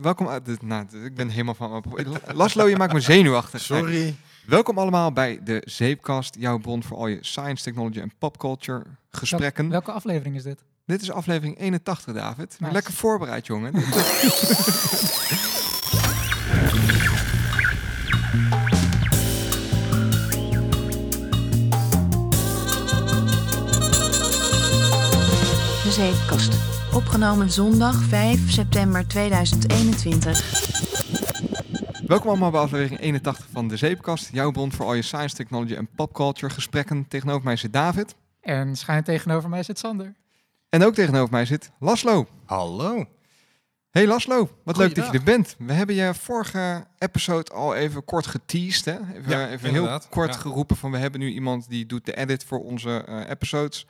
Welkom, uit dit- nou, dit- ik ben helemaal van... Laslo, je maakt me zenuwachtig. Sorry. Welkom allemaal bij de Zeepkast, jouw bron voor al je science, technology en popculture gesprekken. Welke aflevering is dit? Dit is aflevering 81, David. Nice. Lekker voorbereid, jongen. De Zeepkast. Opgenomen zondag 5 september 2021. Welkom allemaal bij aflevering 81 van de Zeepkast, jouw bron voor al je science, technology en popculture gesprekken. Tegenover mij zit David. En schijn tegenover mij zit Sander. En ook tegenover mij zit Laslo. Hallo. Hey Laslo, wat leuk dat je er bent. We hebben je vorige episode al even kort geteased. Hè? Even, Ja, even heel kort Ja. geroepen van we hebben nu iemand die doet de edit voor onze eh, episodes.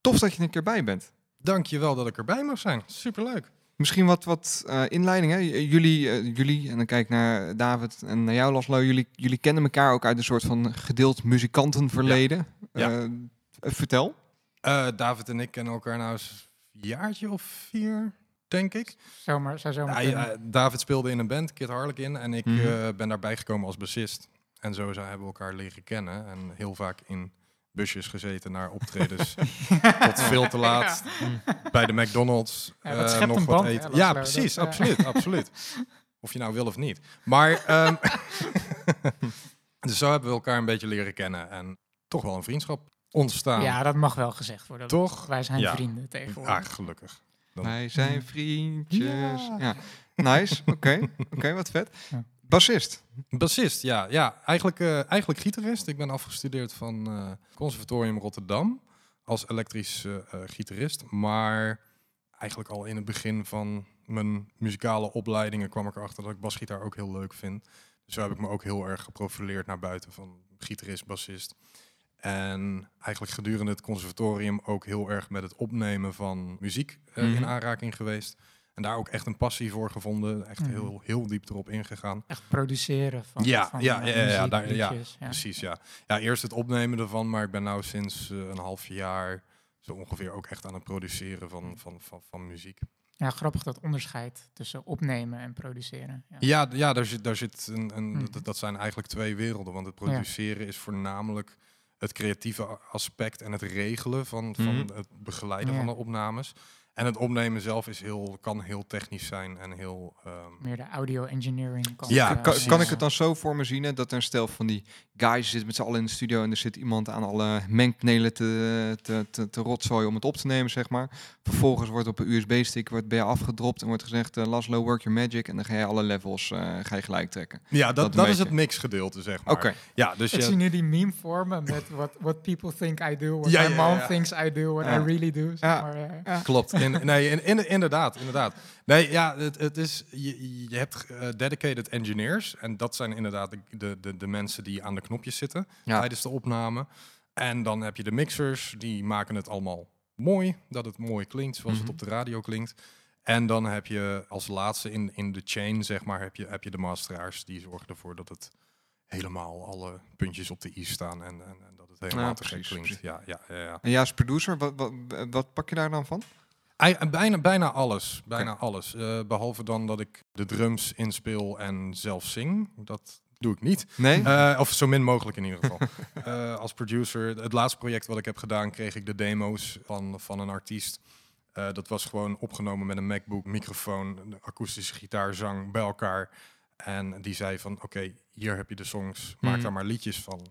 Tof dat je er een keer bij bent. Dank je wel dat ik erbij mag zijn. Superleuk. Misschien wat, wat eh inleiding. Hè? Jullie, eh, jullie, en dan kijk ik naar David en naar jou Laslo. Jullie, jullie kennen elkaar ook uit een soort van gedeeld muzikantenverleden. Ja. Eh, vertel. Eh, David en ik kennen elkaar nou eens een jaartje of vier, denk ik. Zomaar, zou zomaar Ja, ja, David speelde in een band, Kid Harlequin. En ik Mhm. eh, ben daarbij gekomen als bassist. En zo zijn- hebben we elkaar leren kennen. En heel vaak in busjes gezeten naar optredens. Tot veel te laat. Bij de McDonald's. Ja, eh, nog een wat band, eten. Ja, precies. dat, ja. absoluut, absoluut. Of je nou wil of niet. Maar, ehm, dus zo hebben we elkaar een beetje leren kennen. En toch wel een vriendschap ontstaan. Ja, dat mag wel gezegd worden. Toch? Wij zijn Ja. vrienden tegenwoordig. Ah, gelukkig. Dan- Wij zijn vriendjes. Ja. Ja. Nice. Oké, Oké, wat vet. Ja. Bassist. Bassist, ja. ja eigenlijk, eh, eigenlijk gitarist. Ik ben afgestudeerd van eh Conservatorium Rotterdam als elektrisch eh, eh, gitarist. Maar eigenlijk al in het begin van mijn muzikale opleidingen kwam ik erachter dat ik basgitaar ook heel leuk vind. Dus zo heb ik me ook heel erg geprofileerd naar buiten van gitarist, bassist. En eigenlijk gedurende het conservatorium ook heel erg met het opnemen van muziek eh, Mhm. in aanraking geweest. En daar ook echt een passie voor gevonden. Echt Mhm. heel, heel diep erop ingegaan. Echt produceren van, Ja, van ja, eh, ja, ja, daar- ja. Precies, ja. Ja, eerst het opnemen ervan, maar ik ben nou sinds eh, een half jaar zo ongeveer ook echt aan het produceren van, van, van, van muziek. Ja, grappig dat onderscheid tussen opnemen en produceren. Ja. Ja, ja daar zit, daar zit een, een, Mhm. dat, dat zijn eigenlijk twee werelden. Want het produceren is voornamelijk het creatieve aspect en het regelen van, van Mhm. het begeleiden Ja. van de opnames. En het opnemen zelf is heel, kan heel technisch zijn en heel... ehm, Meer de audio engineering kant. Ja, eh, kan, ik het dan zo voor me zien hè, dat er een stel van die guys zit met z'n allen in de studio en er zit iemand aan alle mengpanelen te, te, te, te rotzooien om het op te nemen, zeg maar. Vervolgens wordt op een USB-stick wordt bij je afgedropt en wordt gezegd, eh, Laszlo, work your magic. En dan ga je alle levels eh, ga je gelijk trekken. ja, dat, Dat is het mixgedeelte, zeg maar. Oké, Ja, dus Ik je, zie nu die meme vormen met what, what people think I do, what Ja, my ja, mom ja. thinks I do, what Ja. I really do. zeg Ja. maar. Klopt. In, nee, in, in- inderdaad, inderdaad. Nee, ja, het, het is, je, je hebt eh, dedicated engineers. En dat zijn inderdaad de, de, de, mensen die aan de knopjes zitten Ja. tijdens de opname. En dan heb je de mixers, die maken het allemaal mooi. Dat het mooi klinkt, zoals Mhm. het op de radio klinkt. En dan heb je als laatste in, in de chain, zeg maar, heb je, heb je de masteraars. Die zorgen ervoor dat het helemaal alle puntjes op de i staan. En, en, en dat het helemaal Ja, te gek precies, klinkt. precies. Ja, ja, ja, ja. en ja, als producer, wat, wat, wat pak je daar dan van? Bijna, bijna alles. Bijna alles. Eh, behalve dan dat ik de drums inspeel en zelf zing. Dat doe ik niet. Nee? Eh, of zo min mogelijk in ieder geval. Eh, als producer, het laatste project wat ik heb gedaan, kreeg ik de demo's van, van een artiest. Eh, dat was gewoon opgenomen met een MacBook, microfoon, akoestische gitaar, zang bij elkaar. En die zei van, oké, hier heb je de songs, maak Mhm. daar maar liedjes van.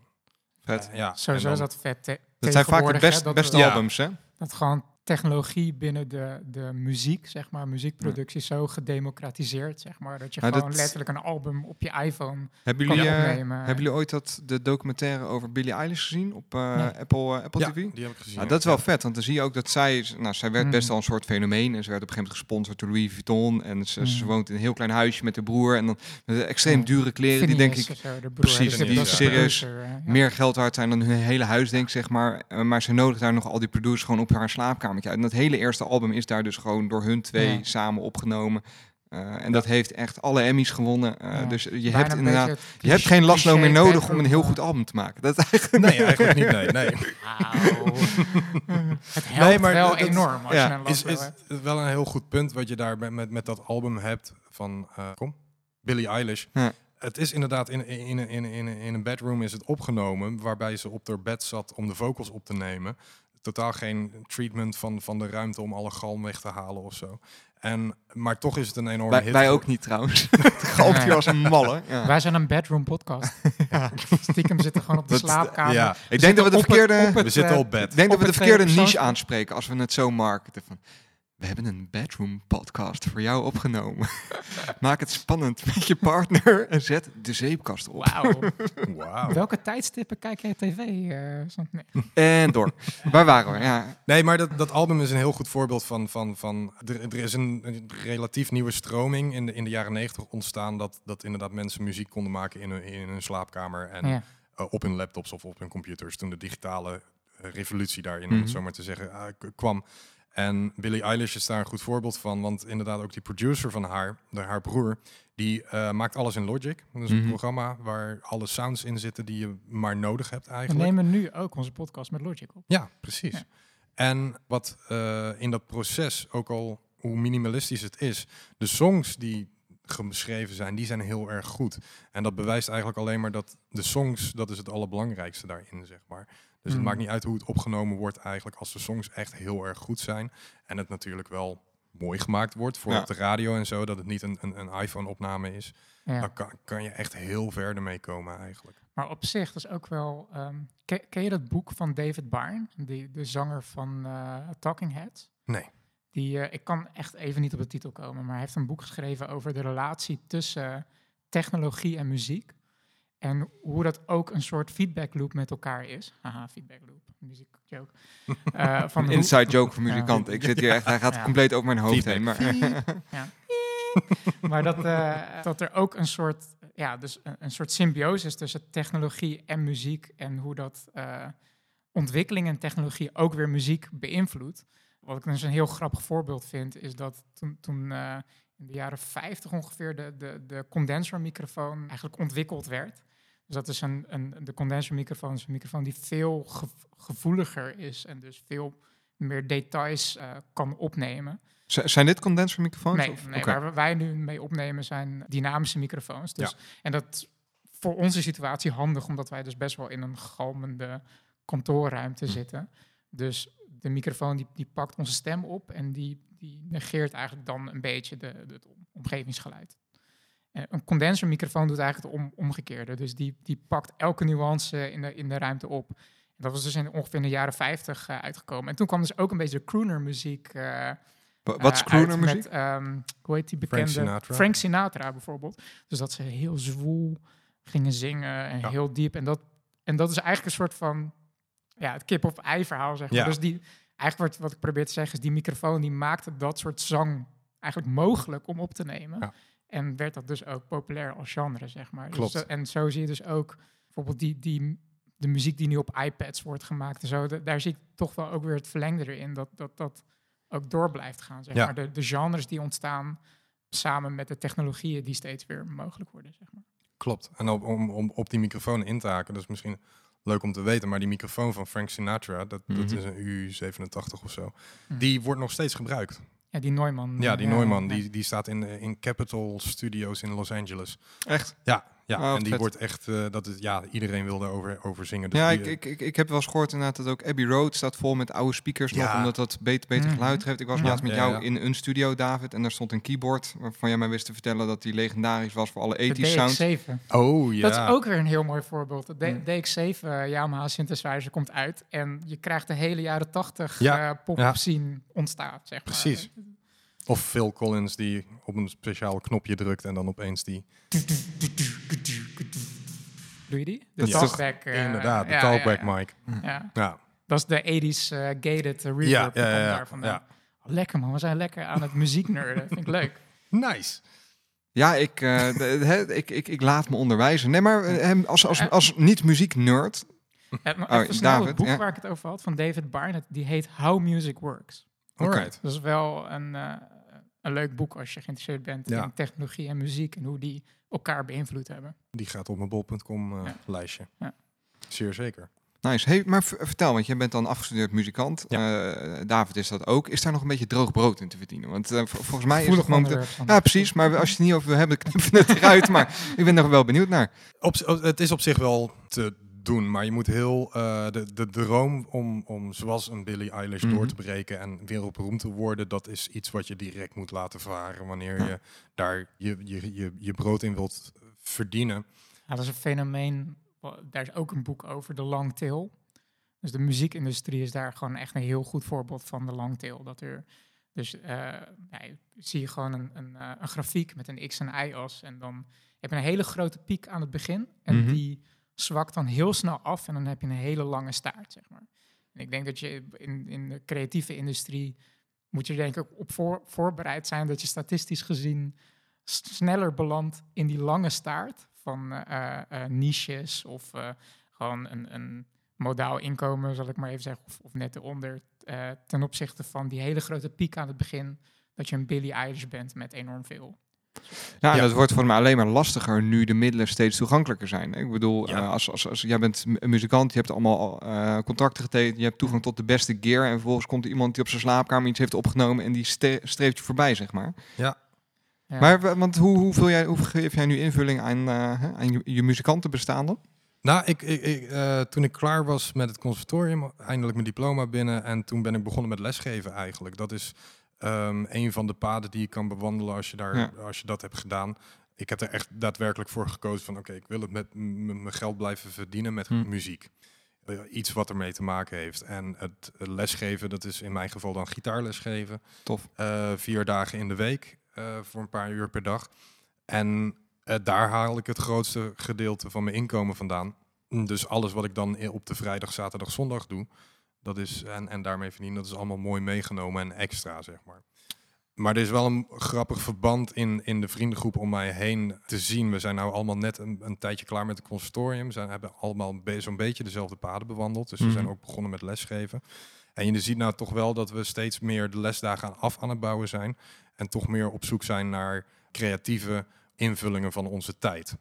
Vet. Ja, Sowieso is dat vet. te- dat zijn vaak de best, beste albums, hè? dat gewoon technologie binnen de, de muziek, zeg maar, muziekproductie zo gedemocratiseerd, zeg maar, dat je gewoon dat- letterlijk een album op je iPhone Hebben kan jullie, eh, opnemen. hebben jullie ooit dat, de documentaire over Billie Eilish gezien op eh, Nee. Apple, eh, Apple ja, TV? die heb ik gezien. Nou, dat is wel vet, want dan zie je ook dat zij, nou, zij werd Mm. best wel een soort fenomeen en ze werd op een gegeven moment gesponsord door Louis Vuitton en ze, ze Mm. woont in een heel klein huisje met haar broer en dan met de extreem Ja. dure kleren die denk ik of zo, de broer, precies, die de serieus producer, meer geld waard zijn dan hun hele huis denk ik zeg maar, maar ze nodigt daar nog al die producers gewoon op haar uit. En dat hele eerste album is daar dus gewoon door hun twee Ja. samen opgenomen. Eh, en dat heeft echt alle Emmys gewonnen. Eh, Ja. Dus je Bijna hebt inderdaad, je hebt geen Laszlo meer nodig om een heel goed album te maken. Dat is eigenlijk Nee, eigenlijk niet. Nee, nee. Het helpt Nee, maar wel dat- enorm als ja, je een Is, is wel een heel goed punt wat je daar met, met, met dat album hebt van eh, kom, Billie Eilish. Ja. Het is inderdaad in, in, in, in, in, in een bedroom is het opgenomen, waarbij ze op haar bed zat om de vocals op te nemen. Totaal geen treatment van, van de ruimte om alle galm weg te halen of zo. En, maar toch is het een enorme wij, hit. wij ook niet trouwens. Het galmt hier als een malle. Ja. Wij zijn een bedroom podcast. Stiekem zitten gewoon op de Dat slaapkamer. Ja, Ik denk dat we de verkeerde... we zitten eh, op bed. Ik denk dat we de verkeerde niche aanspreken als we het zo marketen. Van, we hebben een bedroom podcast voor jou opgenomen. Maak het spannend met je partner en zet de zeepkast op. Wauw. Wauw. Welke tijdstippen kijk jij tv? nee. En door. Waar waren we? Ja. Nee, maar dat, dat album is een heel goed voorbeeld van... van, van er, er is een, een relatief nieuwe stroming in de, in de jaren negentig ontstaan... Dat, dat inderdaad mensen muziek konden maken in hun, in hun slaapkamer... en Ja. eh, op hun laptops of op hun computers... toen de digitale eh, revolutie daarin, om Mhm. het zo maar te zeggen, eh, kwam. En Billie Eilish is daar een goed voorbeeld van... want inderdaad ook die producer van haar, de, haar broer... die eh, maakt alles in Logic. Dat is een Mhm. programma waar alle sounds in zitten... die je maar nodig hebt We eigenlijk. nemen nu ook onze podcast met Logic op. Ja, precies. Ja. En wat eh, in dat proces, ook al hoe minimalistisch het is, de songs die geschreven zijn, die zijn heel erg goed. En dat bewijst eigenlijk alleen maar dat de songs, dat is het allerbelangrijkste daarin, zeg maar. Dus het Mm. maakt niet uit hoe het opgenomen wordt eigenlijk, als de songs echt heel erg goed zijn. En het natuurlijk wel mooi gemaakt wordt voor Ja. op de radio en zo, dat het niet een, een, een iPhone-opname is. Ja. Dan kan, kan je echt heel ver ermee komen eigenlijk. Maar op zich, dat is ook wel... ehm, ken, ken je dat boek van David Byrne? Die, de zanger van eh, Talking Heads? Nee. Die, eh, ik kan echt even niet op de titel komen, maar hij heeft een boek geschreven over de relatie tussen technologie en muziek. En hoe dat ook een soort feedback loop met elkaar is. Haha, feedback loop, muziek joke. Eh, van Een hoe- inside joke voor Ja. muzikanten. Ik zit hier echt, hij gaat Ja. compleet over mijn hoofd heen. Maar, maar dat, eh, dat er ook een soort, ja, dus een, een soort symbiose is tussen technologie en muziek. En hoe dat eh, ontwikkeling en technologie ook weer muziek beïnvloedt. Wat ik dus een heel grappig voorbeeld vind, is dat toen, toen eh, in de jaren 50 ongeveer de, de, de condensermicrofoon eigenlijk ontwikkeld werd. Dus dat is een, een, de condensermicrofoon is een microfoon die veel gev- gevoeliger is en dus veel meer details eh, kan opnemen. Zijn dit condensermicrofoons? Nee, of- nee waar wij nu mee opnemen zijn dynamische microfoons. Dus, En dat is voor onze situatie handig, omdat wij dus best wel in een galmende kantoorruimte Hm. zitten. Dus de microfoon die, die pakt onze stem op en die, die negeert eigenlijk dan een beetje de, de, het omgevingsgeluid. En een condensermicrofoon doet eigenlijk het om, omgekeerde. Dus die, die pakt elke nuance in de, in de ruimte op. En dat was dus in, ongeveer in de jaren 50 eh, uitgekomen. En toen kwam dus ook een beetje de crooner muziek. eh, Wa- Wat is eh, crooner muziek? Met, ehm, hoe heet die bekende? Sinatra. Frank Sinatra bijvoorbeeld. Dus dat ze heel zwoel gingen zingen en Ja. heel diep. En dat, en dat is eigenlijk een soort van ja, het kip of ei verhaal, zeg maar. Ja. Dus die, eigenlijk wat, wat ik probeer te zeggen is, die microfoon die maakte dat soort zang eigenlijk mogelijk om op te nemen. Ja. En werd dat dus ook populair als genre, zeg maar. Dus Klopt. dat- en zo zie je dus ook bijvoorbeeld die, die, de muziek die nu op iPads wordt gemaakt en zo. da- daar zie ik toch wel ook weer het verlengde erin, dat dat, dat ook door blijft gaan, zeg Ja. maar. De, de genres die ontstaan samen met de technologieën die steeds weer mogelijk worden, zeg maar. Klopt. En op, om, om op die microfoon in te haken, dat is misschien leuk om te weten, maar die microfoon van Frank Sinatra, dat, dat Mhm. is een U87 of zo, Mhm. die wordt nog steeds gebruikt. Ja, die Neumann. Ja, eh, die Neumann, ja. die, die staat in, eh, in Capitol Studios in Los Angeles. Echt? Ja, ja. Oh, en die vet. wordt echt, eh, dat is, ja, iedereen wil daarover over zingen. Dus Ja, die, ik, eh, ik, ik, ik heb wel eens gehoord inderdaad dat ook Abbey Road staat vol met oude speakers nog, omdat dat beter, beter Mhm. geluid geeft. Ik was Ja. laatst met jou ja. in een studio, David, en daar stond een keyboard waarvan jij mij wist te vertellen dat die legendarisch was voor alle De 80 sounds. DX7. Oh ja. Dat is ook weer een heel mooi voorbeeld. De Hmm. DX7 eh, Yamaha synthesizer komt uit en je krijgt de hele jaren 80 Ja, eh, pop ja. scene ontstaat, zeg maar. Precies. Of Phil Collins die op een speciaal knopje drukt en dan opeens die... Doe je die? De Dat is toch- talkback. eh, inderdaad, de ja, talkback ja, ja. mic. Ja, Ja, dat is de 80s eh, gated eh, reverb. Ja, ja, ja, ja, ja. Lekker man, we zijn lekker aan het muziek nerden. Vind ik leuk. nice. Ja, ik, eh, de- hè, ik, ik, ik laat me onderwijzen. Nee, maar hem als, als, als niet-muziek-nerd... Maar Oh, David, het boek ja. waar ik het over had van David Barnett, die heet How Music Works. Alright. Dat is wel een, eh, een leuk boek als je geïnteresseerd bent Ja. in technologie en muziek en hoe die elkaar beïnvloed hebben. Die gaat op mijn bol.com eh, Ja. lijstje. Ja. Zeer zeker. Nice. Hey, maar vertel, want jij bent dan afgestudeerd muzikant. Eh, David is dat ook. Is daar nog een beetje droog brood in te verdienen? Want eh, vol- volgens mij is het momenteel... Ja, precies. Maar als je het niet over wil hebben, we het eruit. Maar ik ben er wel benieuwd naar. Op, het is op zich wel te doen, maar je moet heel eh, de, de droom om, om zoals een Billie Eilish Mhm. door te breken en wereldberoemd te worden, dat is iets wat je direct moet laten varen wanneer Ja. je daar je, je, je, je brood in wilt verdienen. Ja, dat is een fenomeen. Daar is ook een boek over, de long tail. Dus de muziekindustrie is daar gewoon echt een heel goed voorbeeld van, de long tail. Dat er, dus eh, zie je gewoon een, een, eh, een grafiek met een x- en y-as. En dan heb je een hele grote piek aan het begin. En Mhm. die zwakt dan heel snel af en dan heb je een hele lange staart, zeg maar. En ik denk dat je in, in de creatieve industrie moet je denk ik op voor, voorbereid zijn dat je statistisch gezien sneller belandt in die lange staart van eh, eh, niches of eh, gewoon een, een modaal inkomen, zal ik maar even zeggen, of, of net eronder, eh, ten opzichte van die hele grote piek aan het begin, dat je een Billie Eilish bent met enorm veel. Ja, en Ja. dat wordt voor mij alleen maar lastiger nu de middelen steeds toegankelijker zijn. Ik bedoel, Ja. eh, als, als, als jij bent een muzikant, je hebt allemaal eh, contracten getekend, je hebt toegang tot de beste gear en vervolgens komt er iemand die op zijn slaapkamer iets heeft opgenomen en die streeft je voorbij, zeg maar. Ja. Maar want hoe, hoe, vul jij, hoe geef jij nu invulling aan, eh, hè, aan je, je muzikantenbestaan dan? Nou, ik, ik, ik, eh, toen ik klaar was met het conservatorium, eindelijk mijn diploma binnen en toen ben ik begonnen met lesgeven eigenlijk. Dat is ehm, een van de paden die je kan bewandelen als je, daar, Ja. als je dat hebt gedaan. Ik heb er echt daadwerkelijk voor gekozen van oké, ik wil het met mijn geld blijven verdienen met Hm. muziek. Eh, iets wat ermee te maken heeft. En het lesgeven, dat is in mijn geval dan gitaarlesgeven. Tof. Eh, vier dagen in de week eh, voor een paar uur per dag. En daar haal ik het grootste gedeelte van mijn inkomen vandaan. Dus alles wat ik dan op de vrijdag, zaterdag, zondag doe, dat is, en, en daarmee verdienen, dat is allemaal mooi meegenomen en extra, zeg maar. Maar er is wel een grappig verband in, in de vriendengroep om mij heen te zien. We zijn nou allemaal net een, een tijdje klaar met het conservatorium. We zijn, hebben allemaal be- zo'n beetje dezelfde paden bewandeld. Dus we Mhm. zijn ook begonnen met lesgeven. En je ziet nou toch wel dat we steeds meer de lesdagen aan af aan het bouwen zijn. En toch meer op zoek zijn naar creatieve invullingen van onze tijd.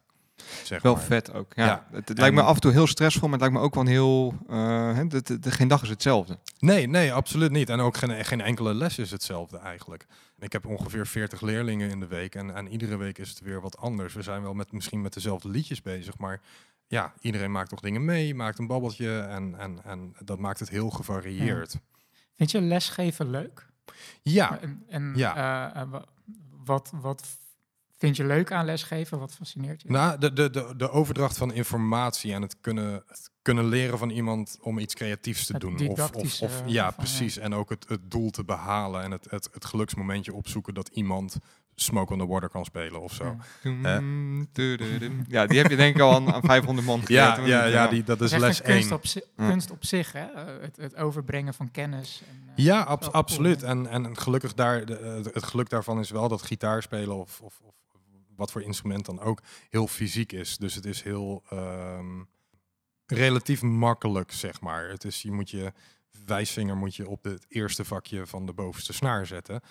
Zeg Wel maar. vet ook. Ja. Ja. Het, het lijkt me af en toe heel stressvol, maar het lijkt me ook wel een heel... eh, hè, de, de, de- geen dag is hetzelfde. Nee, nee, absoluut niet. En ook geen, geen enkele les is hetzelfde eigenlijk. Ik heb ongeveer 40 leerlingen in de week en, en iedere week is het weer wat anders. We zijn wel met, misschien met dezelfde liedjes bezig, maar ja, iedereen maakt toch dingen mee, maakt een babbeltje en, en, en dat maakt het heel gevarieerd. Vind je lesgeven leuk? Ja, En, en Ja. eh, eh, wa- wat, wat vind je leuk aan lesgeven? Wat fascineert je? nou, de, de, de, de overdracht van informatie en het kunnen, het kunnen leren van iemand om iets creatiefs te Het doen. Of, of, ja, ja. precies. En ook het, het doel te behalen en het, het, het geluksmomentje opzoeken dat iemand Smoke on the Water kan spelen of zo. Ja. Ja, die heb je denk ik al aan, aan 500 man Ja, geleerd. ja, ja, die, dat is echt les een kunst 1. op, zi- Ja. kunst op zich, hè? Eh, Het, het overbrengen van kennis. En, eh, Ja, cool, absoluut. En, en gelukkig daar, de, eh, het geluk daarvan is wel dat gitaar spelen of, of, of wat voor instrument dan ook heel fysiek is. Dus het is heel ehm, relatief makkelijk, zeg maar. Het is, je moet je wijsvinger moet je op het eerste vakje van de bovenste snaar zetten.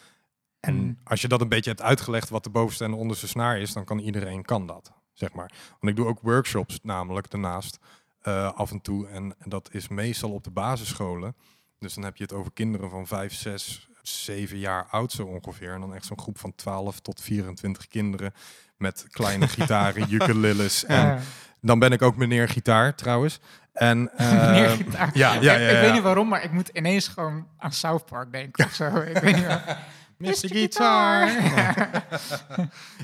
En Mm. als je dat een beetje hebt uitgelegd wat de bovenste en de onderste snaar is, dan kan iedereen kan dat, zeg maar. Want ik doe ook workshops namelijk daarnaast eh, af en toe. En dat is meestal op de basisscholen. Dus dan heb je het over kinderen van 5, 6, 7 jaar oud zo ongeveer. En dan echt zo'n groep van 12 tot 24 kinderen met kleine gitaren, ukuleles. En Ja. dan ben ik ook meneer gitaar trouwens. En, eh, Meneer gitaar. Ja, ja, ja. Ik, ik ja. weet niet waarom, maar ik moet ineens gewoon aan South Park denken of zo. Ik weet niet. Mr.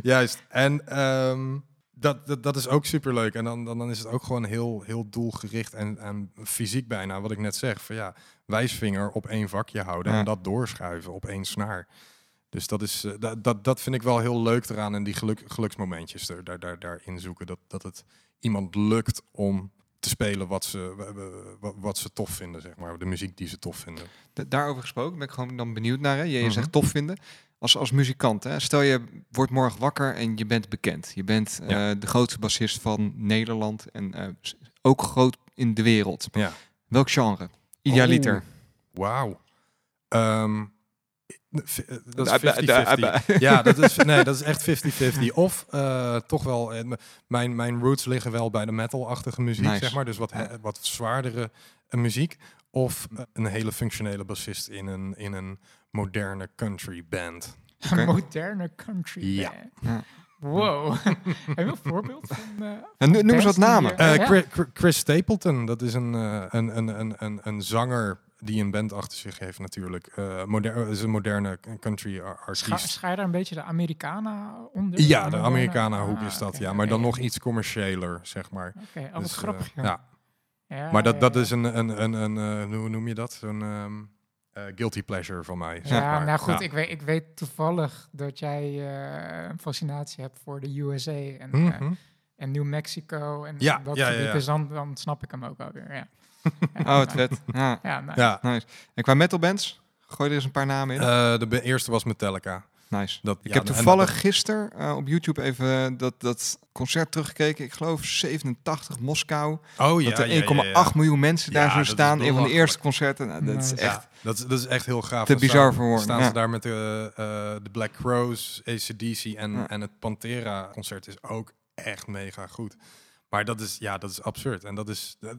Juist. En ehm, dat, dat, dat is ook superleuk. En dan, dan, dan is het ook gewoon heel, heel doelgericht en, en fysiek bijna. Wat ik net zeg. Van ja, wijsvinger op één vakje houden Ja. en dat doorschuiven op één snaar. Dus dat, is, eh, dat, dat, dat vind ik wel heel leuk eraan. En die geluk, geluksmomentjes er, daar, daar, daarin zoeken. Dat, dat het iemand lukt om te spelen wat ze, wat, ze tof vinden, zeg maar. De muziek die ze tof vinden. Da- Daarover gesproken ben ik gewoon dan benieuwd naar. Hè. Je, je Mhm. zegt tof vinden. Als, als muzikant, hè. stel je wordt morgen wakker en je bent bekend. Je bent eh, de grootste bassist van Nederland en eh, ook groot in de wereld. Ja. Welk genre? Idealiter. Wauw. Ehm, v- eh, dat Da- da- is da- 50-50. da- Ja, dat is, nee, dat is echt 50-50. Of eh, toch wel, eh, mijn, mijn roots liggen wel bij de metal-achtige muziek, Nice. zeg maar. Dus wat, wat zwaardere eh, muziek. Of eh, een hele functionele bassist in een, in een moderne country band. Een moderne country Ja. band. Ja. Wow. Heb je een voorbeeld van... eh, En nu, noem eens wat namen. eh, Eh. Chris, Chris Stapleton, dat is een, eh, een, een, een, een, een zanger die een band achter zich heeft natuurlijk. Eh moder is een moderne country artiest. scha je daar een beetje de Americana onder? Ja, de moderne- Americana hoek Ah, is dat, ja. Maar dan nog iets commerciëler, zeg maar. Oké, oh, wat Dus, grappig. Ja. ja. Ja, Maar dat, ja, dat ja. is een, een, een, een eh, hoe noem je dat? Zo'n ehm, eh, guilty pleasure van mij. zeg Ja, maar. nou goed, Ja. ik, weet, ik weet toevallig dat jij eh, een fascinatie hebt voor de USA en, eh, Mhm. en New Mexico en Ja, dat ja, ja, gebied. ja. Dus dan, dan snap ik hem ook alweer, ja. ja Oh, het nou, vet. Ja, Ja, nou, Ja, nice. En qua metalbands? Gooi er eens een paar namen in. eh, de eerste was Metallica. Nice. Dat, Ik ja, heb toevallig dat- gisteren eh, op YouTube even dat, dat concert teruggekeken. Ik geloof 87 Moskou. Oh ja, dat er ja, 1,8 ja, ja. miljoen mensen daar zo staan. Een van de eerste concerten. Nou, dat is echt dat, is- dat is echt heel gaaf. te Dan bizar staan- voor woorden. Staan ze daar met de, eh, de Black Crows, ACDC en, en het Pantera-concert is ook echt mega goed. Maar dat is, ja, dat is absurd. En dat is... dat-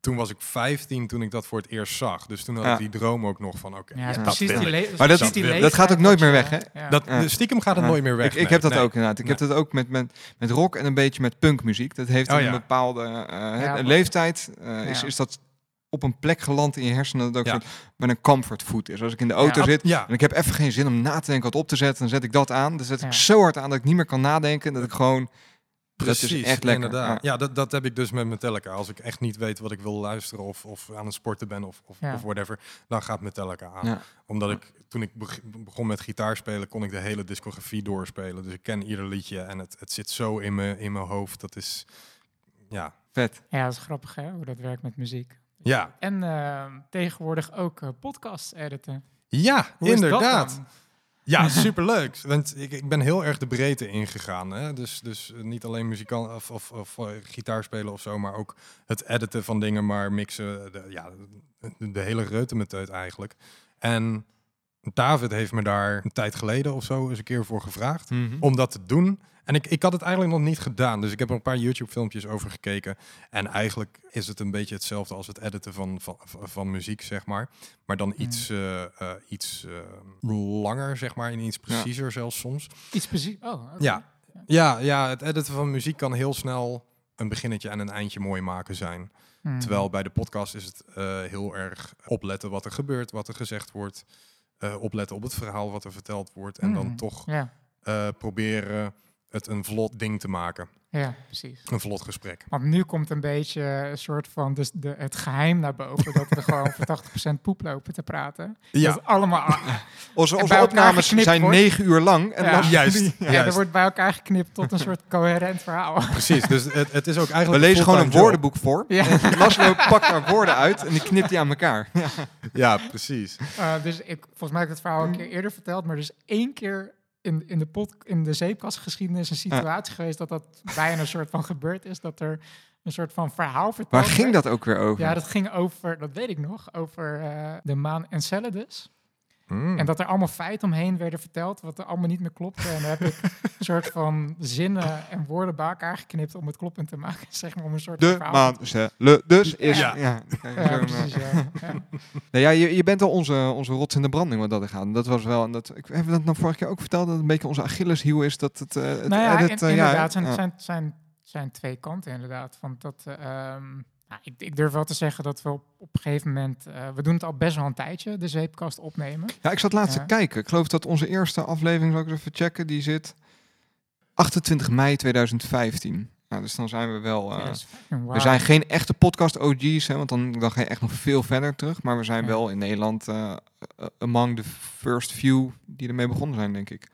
toen was ik 15 toen ik dat voor het eerst zag. Dus toen had Ja. ik die droom ook nog van, oké, Ja, dat precies die ik. le- Maar dat- die dat leeftijd gaat ook nooit dat meer weg, hè? ja. Dat, stiekem gaat het Ja. nooit meer weg. Ik, ik nee. heb dat Nee. ook inderdaad. Ik heb dat ook met, met, met rock en een beetje met punkmuziek. Dat heeft Oh een bepaalde eh, leeftijd. eh, is, Ja. is dat op een plek geland in je hersenen dat ook Ja. soort, met een comfortfood is. Als ik in de auto Ja, zit Ja, en ik heb even geen zin om na te denken wat op te zetten, dan zet ik dat aan. Dan zet ik zo hard aan dat ik niet meer kan nadenken. Dat ik gewoon precies. dat is echt lekker. Inderdaad. Ja. Ja, dat, dat heb ik dus met Metallica. Als ik echt niet weet wat ik wil luisteren of, of aan het sporten ben of, of, Ja. of whatever, dan gaat Metallica aan. Ja. Omdat ik, toen ik beg- begon met gitaar spelen, kon ik de hele discografie doorspelen. Dus ik ken ieder liedje en het, het zit zo in mijn in mijn hoofd. Dat is, ja. vet. Ja, dat is grappig hè, hoe dat werkt met muziek. Ja, En eh, tegenwoordig ook eh podcasts editen. ja Hoe is dat inderdaad. Ja, superleuk. Want ik, ik ben heel erg de breedte ingegaan. Hè? Dus, dus eh, niet alleen muzikant of, of, of eh, gitaar spelen of zo, maar ook het editen van dingen, maar mixen. De, ja, de, de hele reutemeteut eigenlijk. En David heeft me daar een tijd geleden of zo eens een keer voor gevraagd Mhm. om dat te doen. En ik, ik had het eigenlijk nog niet gedaan. Dus ik heb er een paar YouTube-filmpjes over gekeken. En eigenlijk is het een beetje hetzelfde als het editen van, van, van muziek, zeg maar. Maar dan iets, eh, eh, iets eh, langer, zeg maar. En iets preciezer zelfs soms. Iets precies. Oh. Ja. Ja, ja, het editen van muziek kan heel snel een beginnetje en een eindje mooi maken zijn. Hmm. Terwijl bij de podcast is het heel erg opletten wat er gebeurt, wat er gezegd wordt. opletten op het verhaal wat er verteld wordt. En dan Hmm. toch proberen het een vlot ding te maken. ja, precies. Een vlot gesprek. Want nu komt een beetje een soort van dus de, het geheim naar boven. dat we gewoon voor 80% poep lopen te praten. Ja, Dat allemaal... Onze, onze opnames zijn wordt. negen uur lang. En Ja. dan, juist. Ja, er wordt bij elkaar geknipt tot een soort coherent verhaal. Precies, dus het, het is ook we eigenlijk... lezen gewoon een job. woordenboek voor. Ja. En Laszlo pakt daar woorden uit en die knipt die aan elkaar. Ja. Ja, precies. Uh, dus ik, volgens mij heb ik het verhaal een keer eerder verteld, maar er is één keer in, in de pot, in de zeepkastgeschiedenis een situatie geweest dat dat bijna een soort van gebeurd is, dat er een soort van verhaal verteld Waar ging werd. dat ook weer over? Ja, dat ging over, dat weet ik nog, over eh, de maan Enceladus. Mm. En dat er allemaal feiten omheen werden verteld, wat er allemaal niet meer klopte. En daar heb ik een soort van zinnen en woorden bij elkaar geknipt om het kloppend te maken. Zeg maar om een soort van de maan. Dus is... Ja. Ja, Ja, precies, ja. ja. Nou ja, je, je bent al onze, onze rots in de branding wat dat er gaat. Dat was wel, en dat, ik heb dat nou vorige keer ook verteld, dat het een beetje onze Achilleshiel is dat het, eh het nou ja, edit, in- eh, inderdaad, ja, zijn, ja. zijn, zijn, zijn twee kanten inderdaad. Want dat, eh, ehm, nou, ik, ik durf wel te zeggen dat we op, op een gegeven moment, eh, we doen het al best wel een tijdje, de zeepkast opnemen. Ja, ik zat laatst te kijken. Ik geloof dat onze eerste aflevering, zal ik eens even checken, die zit 28 mei 2015. Nou, dus dan zijn we wel... eh, We zijn geen echte podcast OG's, hè, want dan, dan ga je echt nog veel verder terug. Maar we zijn Ja. wel in Nederland eh, among the first few die ermee begonnen zijn, denk ik.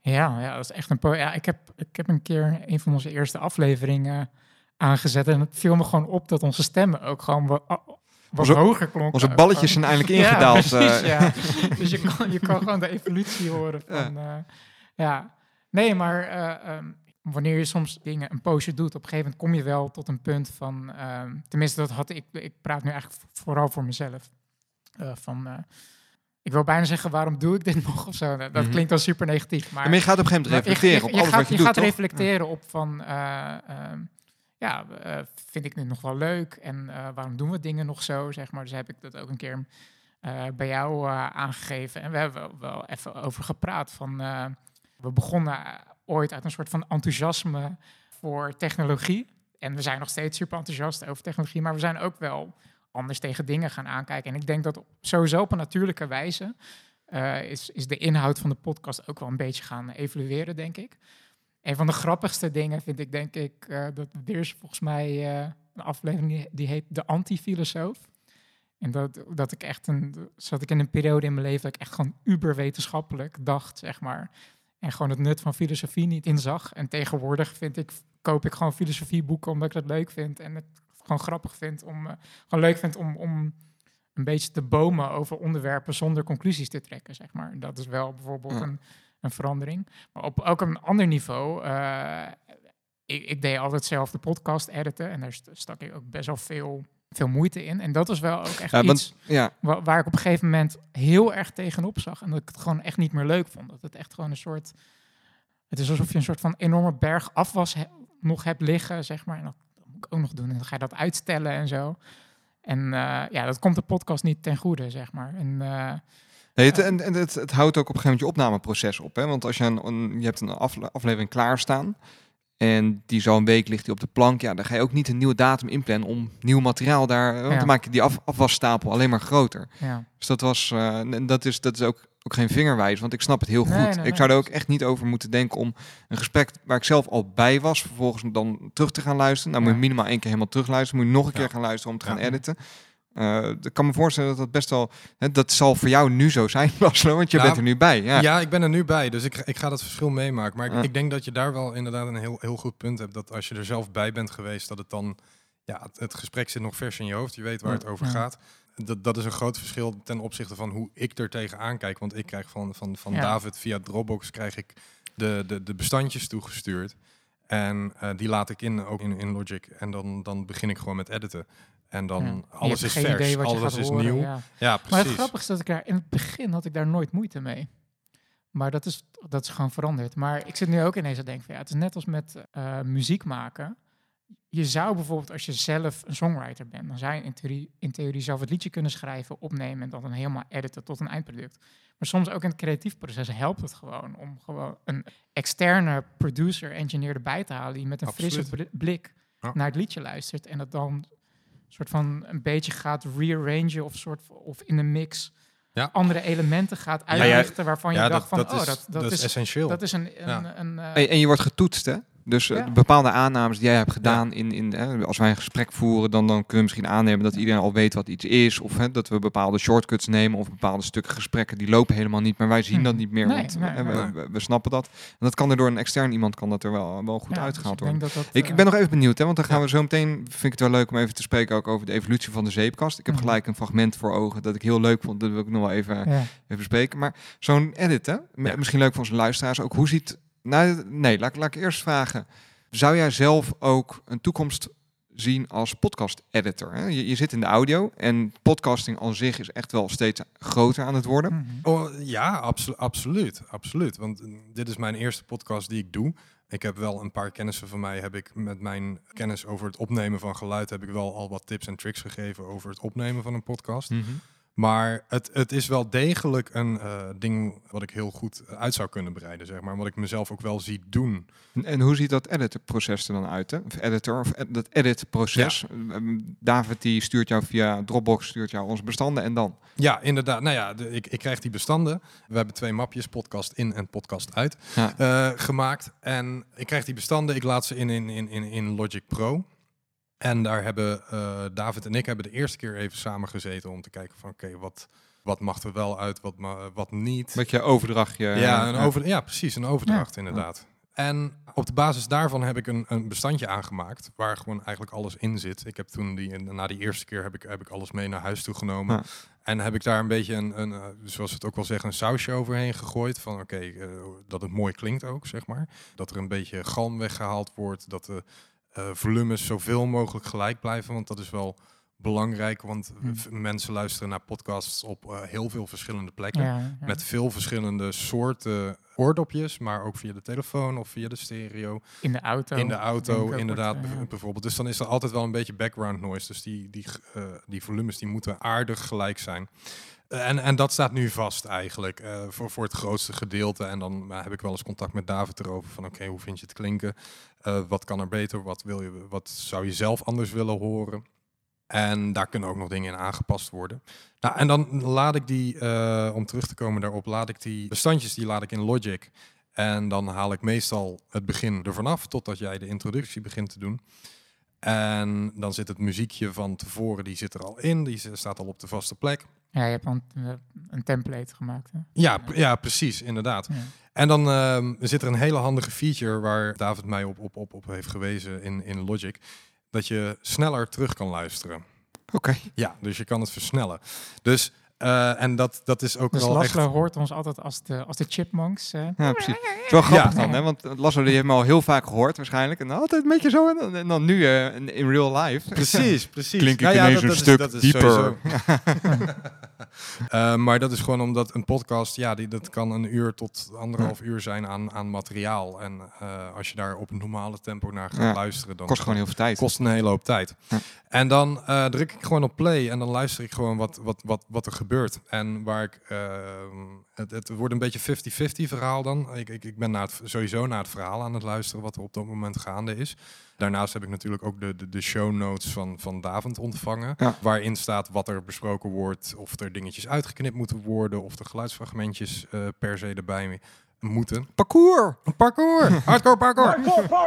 Ja, ja, dat is echt een. Ja, ik heb, ik heb een keer een van onze eerste afleveringen aangezet en het viel me gewoon op dat onze stemmen ook gewoon wat, Onze- hoger klonken. Onze balletjes zijn eigenlijk ingedaald. Ja, precies, eh. ja. Dus je kan, je kan gewoon de evolutie horen van... Ja, ja. nee, maar eh, ehm, wanneer je soms dingen een poosje doet, op een gegeven moment kom je wel tot een punt van... ehm, tenminste, dat had ik... Ik praat nu eigenlijk vooral voor mezelf. eh, van... eh, ik wil bijna zeggen, waarom doe ik dit nog of zo? Dat Mhm. klinkt dan super negatief, maar... Maar je gaat op een gegeven moment reflecteren op alles gaat, wat je, je doet, gaat toch? reflecteren op van, eh, ehm, ja, eh, vind ik dit nog wel leuk en eh, waarom doen we dingen nog zo, zeg maar. Dus heb ik dat ook een keer eh, bij jou aangegeven en we hebben wel, even over gepraat van, we begonnen ooit uit een soort van enthousiasme voor technologie en we zijn nog steeds super enthousiast over technologie, maar we zijn ook wel anders tegen dingen gaan aankijken. En ik denk dat sowieso op een natuurlijke wijze is, is de inhoud van de podcast ook wel een beetje gaan evolueren, denk ik. Een van de grappigste dingen vind ik, denk ik, eh, dat er is volgens mij eh, een aflevering die, heet De Antifilosoof. En dat, dat ik echt een, zat ik in een periode in mijn leven dat ik echt gewoon uberwetenschappelijk dacht, zeg maar. En gewoon het nut van filosofie niet inzag. En tegenwoordig vind ik, koop ik gewoon filosofieboeken omdat ik dat leuk vind. En het gewoon grappig vind om, eh, gewoon leuk vind om, om een beetje te bomen over onderwerpen zonder conclusies te trekken, zeg maar. Dat is wel bijvoorbeeld Ja. een, een verandering. Maar op ook een ander niveau, eh, ik, ik deed altijd zelf de podcast editen en daar st- stak ik ook best wel veel, veel moeite in. En dat was wel ook echt Ja, iets want, ja, wa- waar ik op een gegeven moment heel erg tegenop zag. En dat ik het gewoon echt niet meer leuk vond. Dat het echt gewoon een soort... Het is alsof je een soort van enorme berg afwas he- nog hebt liggen, zeg maar. En dat, dat moet ik ook nog doen. En dan ga je dat uitstellen en zo. En eh, ja, dat komt de podcast niet ten goede, zeg maar. En eh, Nee, het, en, en het, het houdt ook op een gegeven moment je opnameproces op. Hè? Want als je, een, een- je hebt een afle- aflevering klaarstaan en die zo een week ligt die op de plank, ja, dan ga je ook niet een nieuwe datum inplannen om nieuw materiaal daar, want Ja. dan maak je die af, afwasstapel alleen maar groter. ja. Dus dat was, eh, en dat is, dat is ook, ook geen vingerwijs, want ik snap het heel goed. Nee, nee, ik zou er ook echt niet over moeten denken om een gesprek waar ik zelf al bij was, vervolgens dan terug te gaan luisteren. Nou moet je minimaal één keer helemaal terugluisteren, moet je nog een keer gaan luisteren om te gaan editen. Eh, ik kan me voorstellen dat dat best wel, hè, dat zal voor jou nu zo zijn, Laszlo, want je Nou, bent er nu bij. Ja. Ja. ik ben er nu bij, dus ik, ik ga dat verschil meemaken. Maar ik, Ja. ik denk dat je daar wel inderdaad een heel, heel goed punt hebt. Dat als je er zelf bij bent geweest, dat het dan... Ja, het, het gesprek zit nog vers in je hoofd. Je weet waar Ja. het over Ja. gaat. Dat, dat is een groot verschil ten opzichte van hoe ik er tegenaan kijk. Want ik krijg van, van, van Ja. David via Dropbox krijg ik de, de, de bestandjes toegestuurd. En eh, die laat ik in, ook in, in Logic. En dan, dan begin ik gewoon met editen. En dan ja. Alles is vers, alles is horen, nieuw. ja. Ja, Maar precies. het grappige is dat ik daar in het begin had ik daar nooit moeite mee. Maar dat is, dat is gewoon veranderd. Maar ik zit nu ook ineens te denken van ja, het is net als met eh, muziek maken. Je zou bijvoorbeeld als je zelf een songwriter bent, dan zou je in theorie, in theorie zelf het liedje kunnen schrijven, opnemen en dan dan helemaal editen tot een eindproduct. Maar soms ook in het creatief proces helpt het gewoon om gewoon een externe producer, engineer erbij te halen die met een frisse Absoluut. blik Ja. naar het liedje luistert en het dan soort van een beetje gaat rearrangen of soort of in de mix Ja. andere elementen gaat Ja, ja. uitlichten waarvan je ja, dacht van dat, oh is, dat, dat, is, is essentieel. dat is een, een, Ja. een, eh, En, en je wordt getoetst, hè? Dus eh, Ja. bepaalde aannames die jij hebt gedaan in, in hè, als wij een gesprek voeren, dan, dan kunnen we misschien aannemen dat iedereen al weet wat iets is. Of hè, dat we bepaalde shortcuts nemen of bepaalde stukken gesprekken die lopen helemaal niet, maar wij zien Mhm. dat niet meer. Nee, want nee, hè, we, nee. we- we snappen dat. En dat kan er door een extern iemand kan dat er wel, wel goed ja, dus uitgehaald ik worden. dat dat, Ik, eh, ik ben nog even benieuwd, hè, want dan gaan Ja. we zo meteen, vind ik het wel leuk om even te spreken ook over de evolutie van de zeepkast. Ik heb Mhm. gelijk een fragment voor ogen dat ik heel leuk vond, dat wil ik nog wel even, ja. even bespreken. Maar zo'n edit, hè? Misschien leuk voor onze luisteraars ook. Hoe ziet... Nou, nee, laat, laat ik eerst vragen. Zou jij zelf ook een toekomst zien als podcast-editor? hè? Je, je zit in de audio en podcasting aan zich is echt wel steeds groter aan het worden. Mhm. Oh, ja, abso- absoluut, absoluut. Want eh, dit is mijn eerste podcast die ik doe. Ik heb wel een paar kennissen van mij, heb ik met mijn kennis over het opnemen van geluid, heb ik wel al wat tips en tricks gegeven over het opnemen van een podcast. Maar het, het is wel degelijk een eh, ding wat ik heel goed uit zou kunnen bereiden, zeg maar. Wat ik mezelf ook wel zie doen. En, en hoe ziet dat edit-proces er dan uit? Hè? Of editor, of ed- dat edit-proces. Ehm, David die stuurt jou via Dropbox, stuurt jou onze bestanden en dan? Ja, inderdaad. Nou ja, de- ik, ik krijg die bestanden. We hebben twee mapjes, podcast in en podcast uit, Ja. eh, gemaakt. En ik krijg die bestanden, ik laat ze in, in, in, in, in Logic Pro. En daar hebben eh, David en ik hebben de eerste keer even samen gezeten om te kijken van oké, wat, wat mag er wel uit, wat, ma- wat niet. Met je overdrachtje. ja, een ja. over, ja, precies, een overdracht inderdaad. En op de basis daarvan heb ik een, een bestandje aangemaakt waar gewoon eigenlijk alles in zit. Ik heb toen die, na die eerste keer heb ik, heb ik alles mee naar huis toe genomen. Ja. En heb ik daar een beetje een, een eh, zoals we het ook wel zeggen, een sausje overheen gegooid. Van oké, eh, dat het mooi klinkt ook, zeg maar. Dat er een beetje galm weggehaald wordt. Dat de eh, volumes zoveel mogelijk gelijk blijven. Want dat is wel belangrijk, want Hm. mensen luisteren naar podcasts op eh, heel veel verschillende plekken. Ja, ja. Met veel verschillende soorten oordopjes, maar ook via de telefoon of via de stereo. in de auto. in de auto, inderdaad, wordt, eh, bijvoorbeeld. Dus dan is er altijd wel een beetje background noise. Dus die, die, eh, die volumes die moeten aardig gelijk zijn. Eh, en, en dat staat nu vast eigenlijk, eh, voor, voor het grootste gedeelte. En dan eh, heb ik wel eens contact met David erover van oké, hoe vind je het klinken? Eh, wat kan er beter? Wat, wil je, wat zou je zelf anders willen horen? En daar kunnen ook nog dingen in aangepast worden. Nou, en dan laat ik die, eh, om terug te komen daarop, laat ik die bestandjes, die laat ik in Logic. En dan haal ik meestal het begin ervan af, totdat jij de introductie begint te doen. En dan zit het muziekje van tevoren, die zit er al in, die staat al op de vaste plek. Ja, je hebt dan eh, een template gemaakt. Hè? Ja, ja precies, inderdaad. Ja. En dan ehm, zit er een hele handige feature waar David mij op, op, op, op heeft gewezen in, in Logic. Dat je sneller terug kan luisteren. Oké. Ja, dus je kan het versnellen. Dus, eh, en dat, dat is ook Dus wel echt... Laszlo hoort ons altijd als de, als de chipmunks. eh. Ja, precies. Het is wel grappig Ja. dan, hè? want Lasso die heeft me al heel vaak gehoord waarschijnlijk. En altijd een beetje zo. En dan, en dan nu eh, in, real life. Precies, precies. Klink ik Nou ja, ineens dat- een dat is- stuk dat is dieper. sowieso- Eh, maar dat is gewoon omdat een podcast, ja, die, dat kan een uur tot anderhalf uur zijn aan, aan materiaal. En eh, als je daar op een normale tempo naar gaat Ja, luisteren, dan Kost gewoon heel veel tijd. kost een hele hoop tijd. Ja. En dan eh, druk ik gewoon op play en dan luister ik gewoon wat, wat, wat, wat er gebeurt. En waar ik, het, het wordt een beetje 50-50 verhaal dan. Ik, ik, ik ben naar het, sowieso naar het verhaal aan het luisteren wat er op dat moment gaande is. Daarnaast heb ik natuurlijk ook de, de, de show notes van, van Davend ontvangen. Ja. Waarin staat wat er besproken wordt, of er dingetjes uitgeknipt moeten worden, of er geluidsfragmentjes eh, per se erbij moeten. Parcours! Een parcours! Hardcore parcours!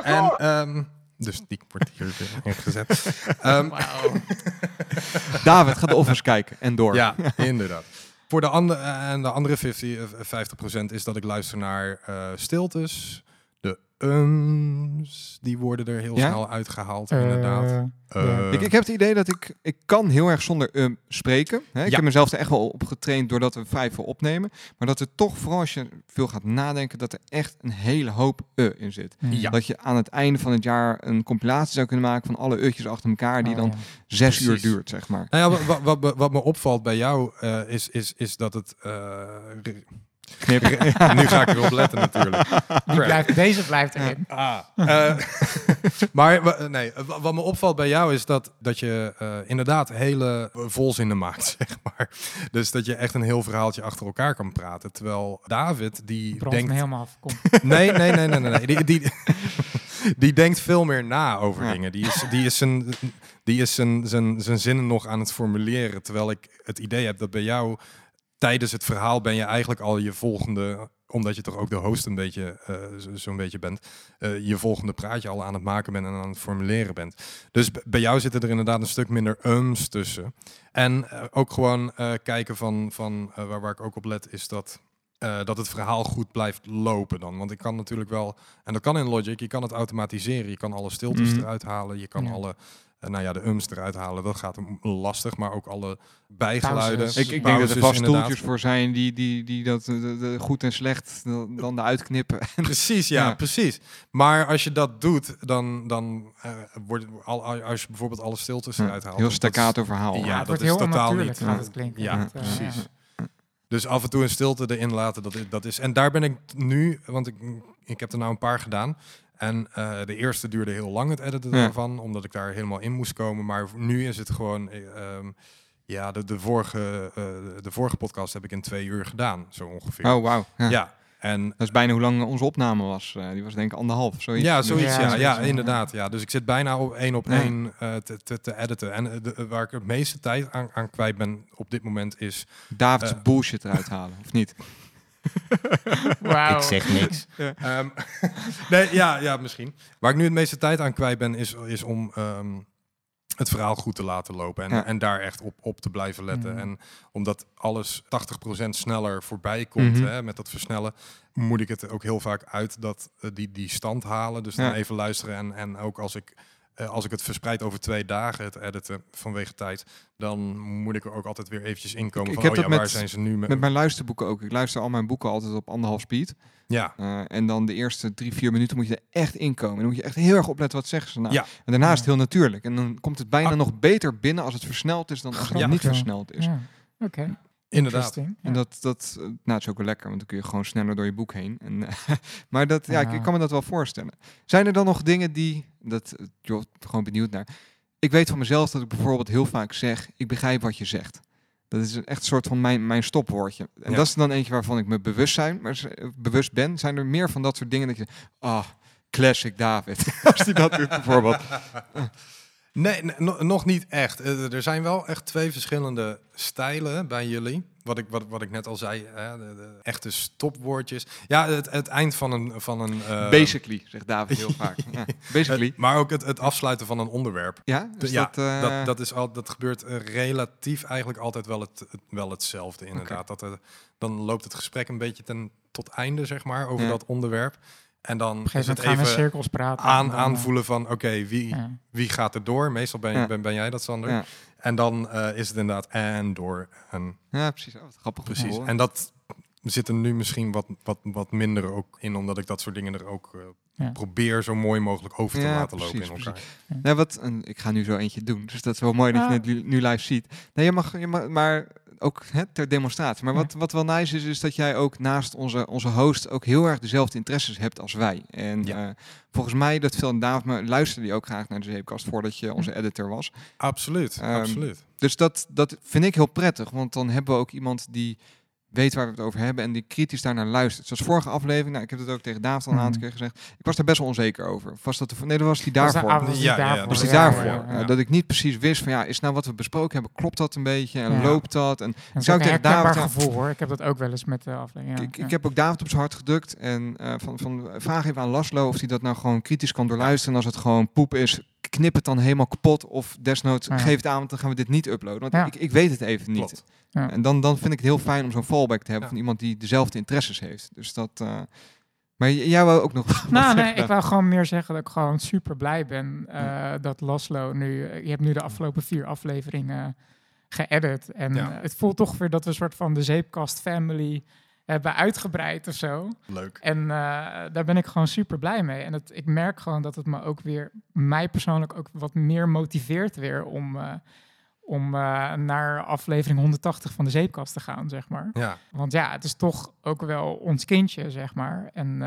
En, ehm, dus die wordt hier weer ingezet. Ehm. David, ga de offers kijken en door. ja, inderdaad. Voor de, andere en de andere 50, eh, 50% is dat ik luister naar eh, stiltes. Ums, die worden er heel Ja? snel uitgehaald, inderdaad. Eh, Eh, Ik, ik heb het idee dat ik, ik kan heel erg zonder um spreken. Hè? Ik Ja. heb mezelf er echt wel op getraind doordat we vrij veel opnemen. Maar dat er toch, vooral als je veel gaat nadenken, dat er echt een hele hoop uh in zit. Ja. Dat je aan het einde van het jaar een compilatie zou kunnen maken van alle uurtjes achter elkaar die oh, dan ja. zes uur duurt, zeg maar. nou ja, wat, wat, wat, wat me opvalt bij jou eh, is, is, is dat het... eh, Knip. nu ga ik erop letten natuurlijk. Die blijft, deze blijft erin. Ah. Eh, maar nee, wa- wat me opvalt bij jou is dat, dat je eh, inderdaad hele volzinnen maakt, zeg maar. Dus dat je echt een heel verhaaltje achter elkaar kan praten. Terwijl David, die denkt... helemaal af. Kom. Nee, nee, nee, nee, nee. nee. Die, die, die denkt veel meer na over Ja. dingen. Die is, die is, zijn, die is zijn, zijn, zijn zinnen nog aan het formuleren. Terwijl ik het idee heb dat bij jou tijdens het verhaal ben je eigenlijk al je volgende, omdat je toch ook de host een beetje zo- zo'n beetje bent, eh, je volgende praatje al aan het maken bent en aan het formuleren bent. Dus bij jou zitten er inderdaad een stuk minder ums tussen. En eh, ook gewoon kijken van, van waar, waar ik ook op let, is dat, dat het verhaal goed blijft lopen dan. Want ik kan natuurlijk wel, en dat kan in Logic, je kan het automatiseren. Je kan alle stiltes Mhm. eruit halen, je kan Ja. alle... eh, nou ja, de ums eruit halen, dat gaat hem lastig, maar ook alle bijgeluiden. Pauzes. Ik, ik denk dat er vast inderdaad. stoeltjes voor zijn die, die, die dat de, de goed en slecht dan dan eruit knippen. Precies, ja, Ja. precies. Maar als je dat doet, dan, dan eh, wordt al, als je bijvoorbeeld alle stiltes eruit haalt. Heel staccato verhaal. Ja, dat wordt is heel totaal niet- gaat het klinken. Ja, eh, precies. ja. Dus af en toe een stilte erin laten, dat is, dat is. En daar ben ik nu, want ik, ik heb er nou een paar gedaan. En eh, de eerste duurde heel lang het editen Ja. daarvan, omdat ik daar helemaal in moest komen. Maar nu is het gewoon, eh, ehm, ja, de, de, vorige, eh, de vorige podcast heb ik in twee uur gedaan, zo ongeveer. Oh, wauw. Ja. Ja, en Dat is bijna hoe lang onze opname was. Eh, die was denk ik anderhalf. Zoiets. Ja, zoiets. Ja, Ja, zoiets, ja, ja. inderdaad. Ja. Dus ik zit bijna op één op Ja. één eh, te, te, te editen. En de, waar ik het meeste tijd aan, aan kwijt ben op dit moment is... Davids bullshit eruit halen, of niet? Wauw. niks. Ehm, nee, ja, ja, misschien. Waar ik nu het meeste tijd aan kwijt ben, is, is om ehm, het verhaal goed te laten lopen. En, Ja. en daar echt op, op te blijven letten. Mhm. En omdat alles 80% sneller voorbij komt Mhm. hè, met dat versnellen, moet ik het ook heel vaak uit dat, eh, die, die stand halen. Dus dan Ja. even luisteren. En, en ook als ik eh, als ik het verspreid over twee dagen, het editen vanwege tijd, dan moet ik er ook altijd weer eventjes inkomen Ik- heb oh ja, dat waar met- zijn ze nu? Met, Met mijn luisterboeken ook. Ik luister al mijn boeken altijd op anderhalf speed. ja, Eh, en dan de eerste drie, vier minuten moet je er echt inkomen. Dan moet je echt heel erg opletten wat zeggen ze nou. Ja. En daarna is het heel natuurlijk. En dan komt het bijna Ah. nog beter binnen als het versneld is dan als het niet versneld is. Ja. Oké. Inderdaad. Ja. En dat, dat, eh, nou, het is ook wel lekker, want dan kun je gewoon sneller door je boek heen. En, eh, maar dat, ja, ik, kan me dat wel voorstellen. Zijn er dan nog dingen die, dat, eh, joh, gewoon benieuwd naar. Ik weet van mezelf dat ik bijvoorbeeld heel vaak zeg, ik begrijp wat je zegt. Dat is echt een soort van mijn, mijn stopwoordje. En Ja. dat is dan eentje waarvan ik me bewust, zijn, maar, bewust ben. Zijn er meer van dat soort dingen dat je, ah, classic David. Als die dat doet bijvoorbeeld. Nee, nee, no- nog niet echt. Eh, er zijn wel echt twee verschillende stijlen bij jullie. Wat ik, wat, wat ik net al zei, hè, de, de echte stopwoordjes. Ja, het, het eind van een... Van een eh, Basically, zegt David heel vaak. Ja, basically. het- maar ook het, het afsluiten van een onderwerp. Ja, dus ja, dat, eh, dat, dat, is al, dat gebeurt eh, relatief eigenlijk altijd wel, het, wel hetzelfde inderdaad. Dat er, dan loopt het gesprek een beetje ten, tot einde, zeg maar, over Ja. dat onderwerp. En dan is het even cirkels praten. en aan, dan, eh, aanvoelen van, oké, wie, ja. wie gaat er door? Meestal ben, Ja. ben, ben jij dat, Sander. Ja. En dan eh, is het inderdaad en door. En, ja, precies. Oh, wat grappig. precies. En dat zit er nu misschien wat, wat, wat minder ook in, omdat ik dat soort dingen er ook eh, Ja. probeer zo mooi mogelijk over te Ja, laten lopen in elkaar. Nou, wat, en ik ga nu zo eentje doen, dus dat is wel mooi dat Ah. je het nu, nu live ziet. Nee, je mag, je mag maar ook hè, ter demonstratie. Maar wat, wat wel nice is, is dat jij ook naast onze, onze host ook heel erg dezelfde interesses hebt als wij. En Ja. eh, volgens mij, dat veel David, maar luisterde die ook graag naar de zeepkast voordat je onze editor was. Absoluut, Ehm, absoluut. Dus dat, dat vind ik heel prettig, want dan hebben we ook iemand die weet waar we het over hebben en die kritisch daarnaar luistert. Zoals vorige aflevering, nou, ik heb het ook tegen David al een Mhm. aantal keer gezegd, ik was daar best wel onzeker over. Of Was dat de, nee, dat was die Was daarvoor. avond die Ja, ja, daarvoor, was was die Ja, daarvoor. ja, Eh, ja. dat ik niet precies wist van ja, is nou wat we besproken hebben, klopt dat een beetje en Ja. loopt dat? En Dat zou ook ik een tegen David gevoel hoor. Ik heb dat ook wel eens met de aflevering. Ja. ik, Ja. ik heb ook David op zijn hart gedrukt en eh, van, van vraag even aan Laslo of hij dat nou gewoon kritisch kan doorluisteren. En als het gewoon poep is, knip het dan helemaal kapot of desnoods Ja. geef het aan, want dan gaan we dit niet uploaden. Want Ja. ik, ik weet het even niet. Ja. En dan, dan vind ik het heel fijn om zo'n fallback te hebben Ja. van iemand die dezelfde interesses heeft. Dus dat. eh, maar jij wou ook nog. Nou, nee, ik wou gewoon meer zeggen dat ik gewoon super blij ben eh, dat Laslo nu... Je hebt nu de afgelopen vier afleveringen geëdit. En Ja. het voelt toch weer dat we een soort van de Zeepkast family hebben uitgebreid of zo. Leuk. En eh, daar ben ik gewoon super blij mee. En het, ik merk gewoon dat het me ook weer, mij persoonlijk ook wat meer motiveert weer om, eh, om eh, naar aflevering 180 van de zeepkast te gaan, zeg maar. Ja, Want ja, het is toch ook wel ons kindje, zeg maar. En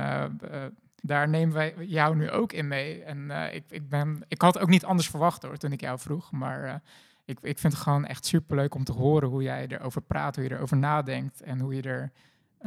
daar nemen wij jou nu ook in mee. En ik, ik, ben, ik had ook niet anders verwacht hoor, toen ik jou vroeg. Maar ik, ik vind het gewoon echt superleuk om te horen hoe jij erover praat, hoe je erover nadenkt en hoe je er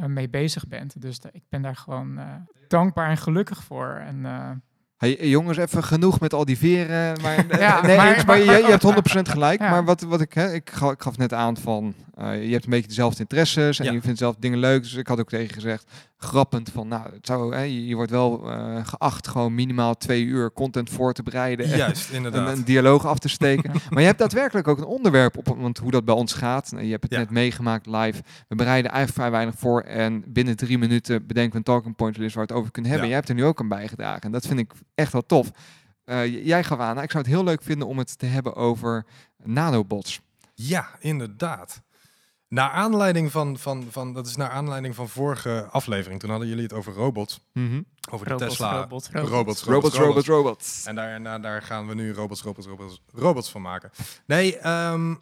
mee bezig bent. Dus ik ben daar gewoon eh, dankbaar en gelukkig voor. En eh, Hey, jongens, even genoeg met al die veren. Maar, Ja, nee, maar- eens, maar je, je hebt 100% gelijk. Ja. Maar wat, wat ik, hè, ik, ga- ik gaf net aan van, eh, je hebt een beetje dezelfde interesses en Ja. je vindt zelf dingen leuk. Dus ik had ook tegen gezegd, grappend van, nou, het zou, hè, je, je wordt wel eh, geacht gewoon minimaal twee uur content voor te bereiden. en- juist, En inderdaad. een dialoog af te steken. maar je hebt daadwerkelijk ook een onderwerp op, want hoe dat bij ons gaat. nou, Je hebt het Ja. net meegemaakt live. We bereiden eigenlijk vrij weinig voor. En binnen drie minuten bedenken we een talking point list waar we het over kunnen hebben. Ja. Jij hebt er nu ook aan bijgedragen. En dat vind ik echt wel tof. Eh, jij gaf aan, nou, ik zou het heel leuk vinden om het te hebben over nanobots. Ja, inderdaad. Naar aanleiding van, van, van, dat is naar aanleiding van vorige aflevering. Toen hadden jullie het over robots. Over de robots, Tesla. robots, robots, robots. Robots, robots, robots. En daar, en daar- daar gaan we nu robots, robots, robots, robots van maken. Nee, ehm,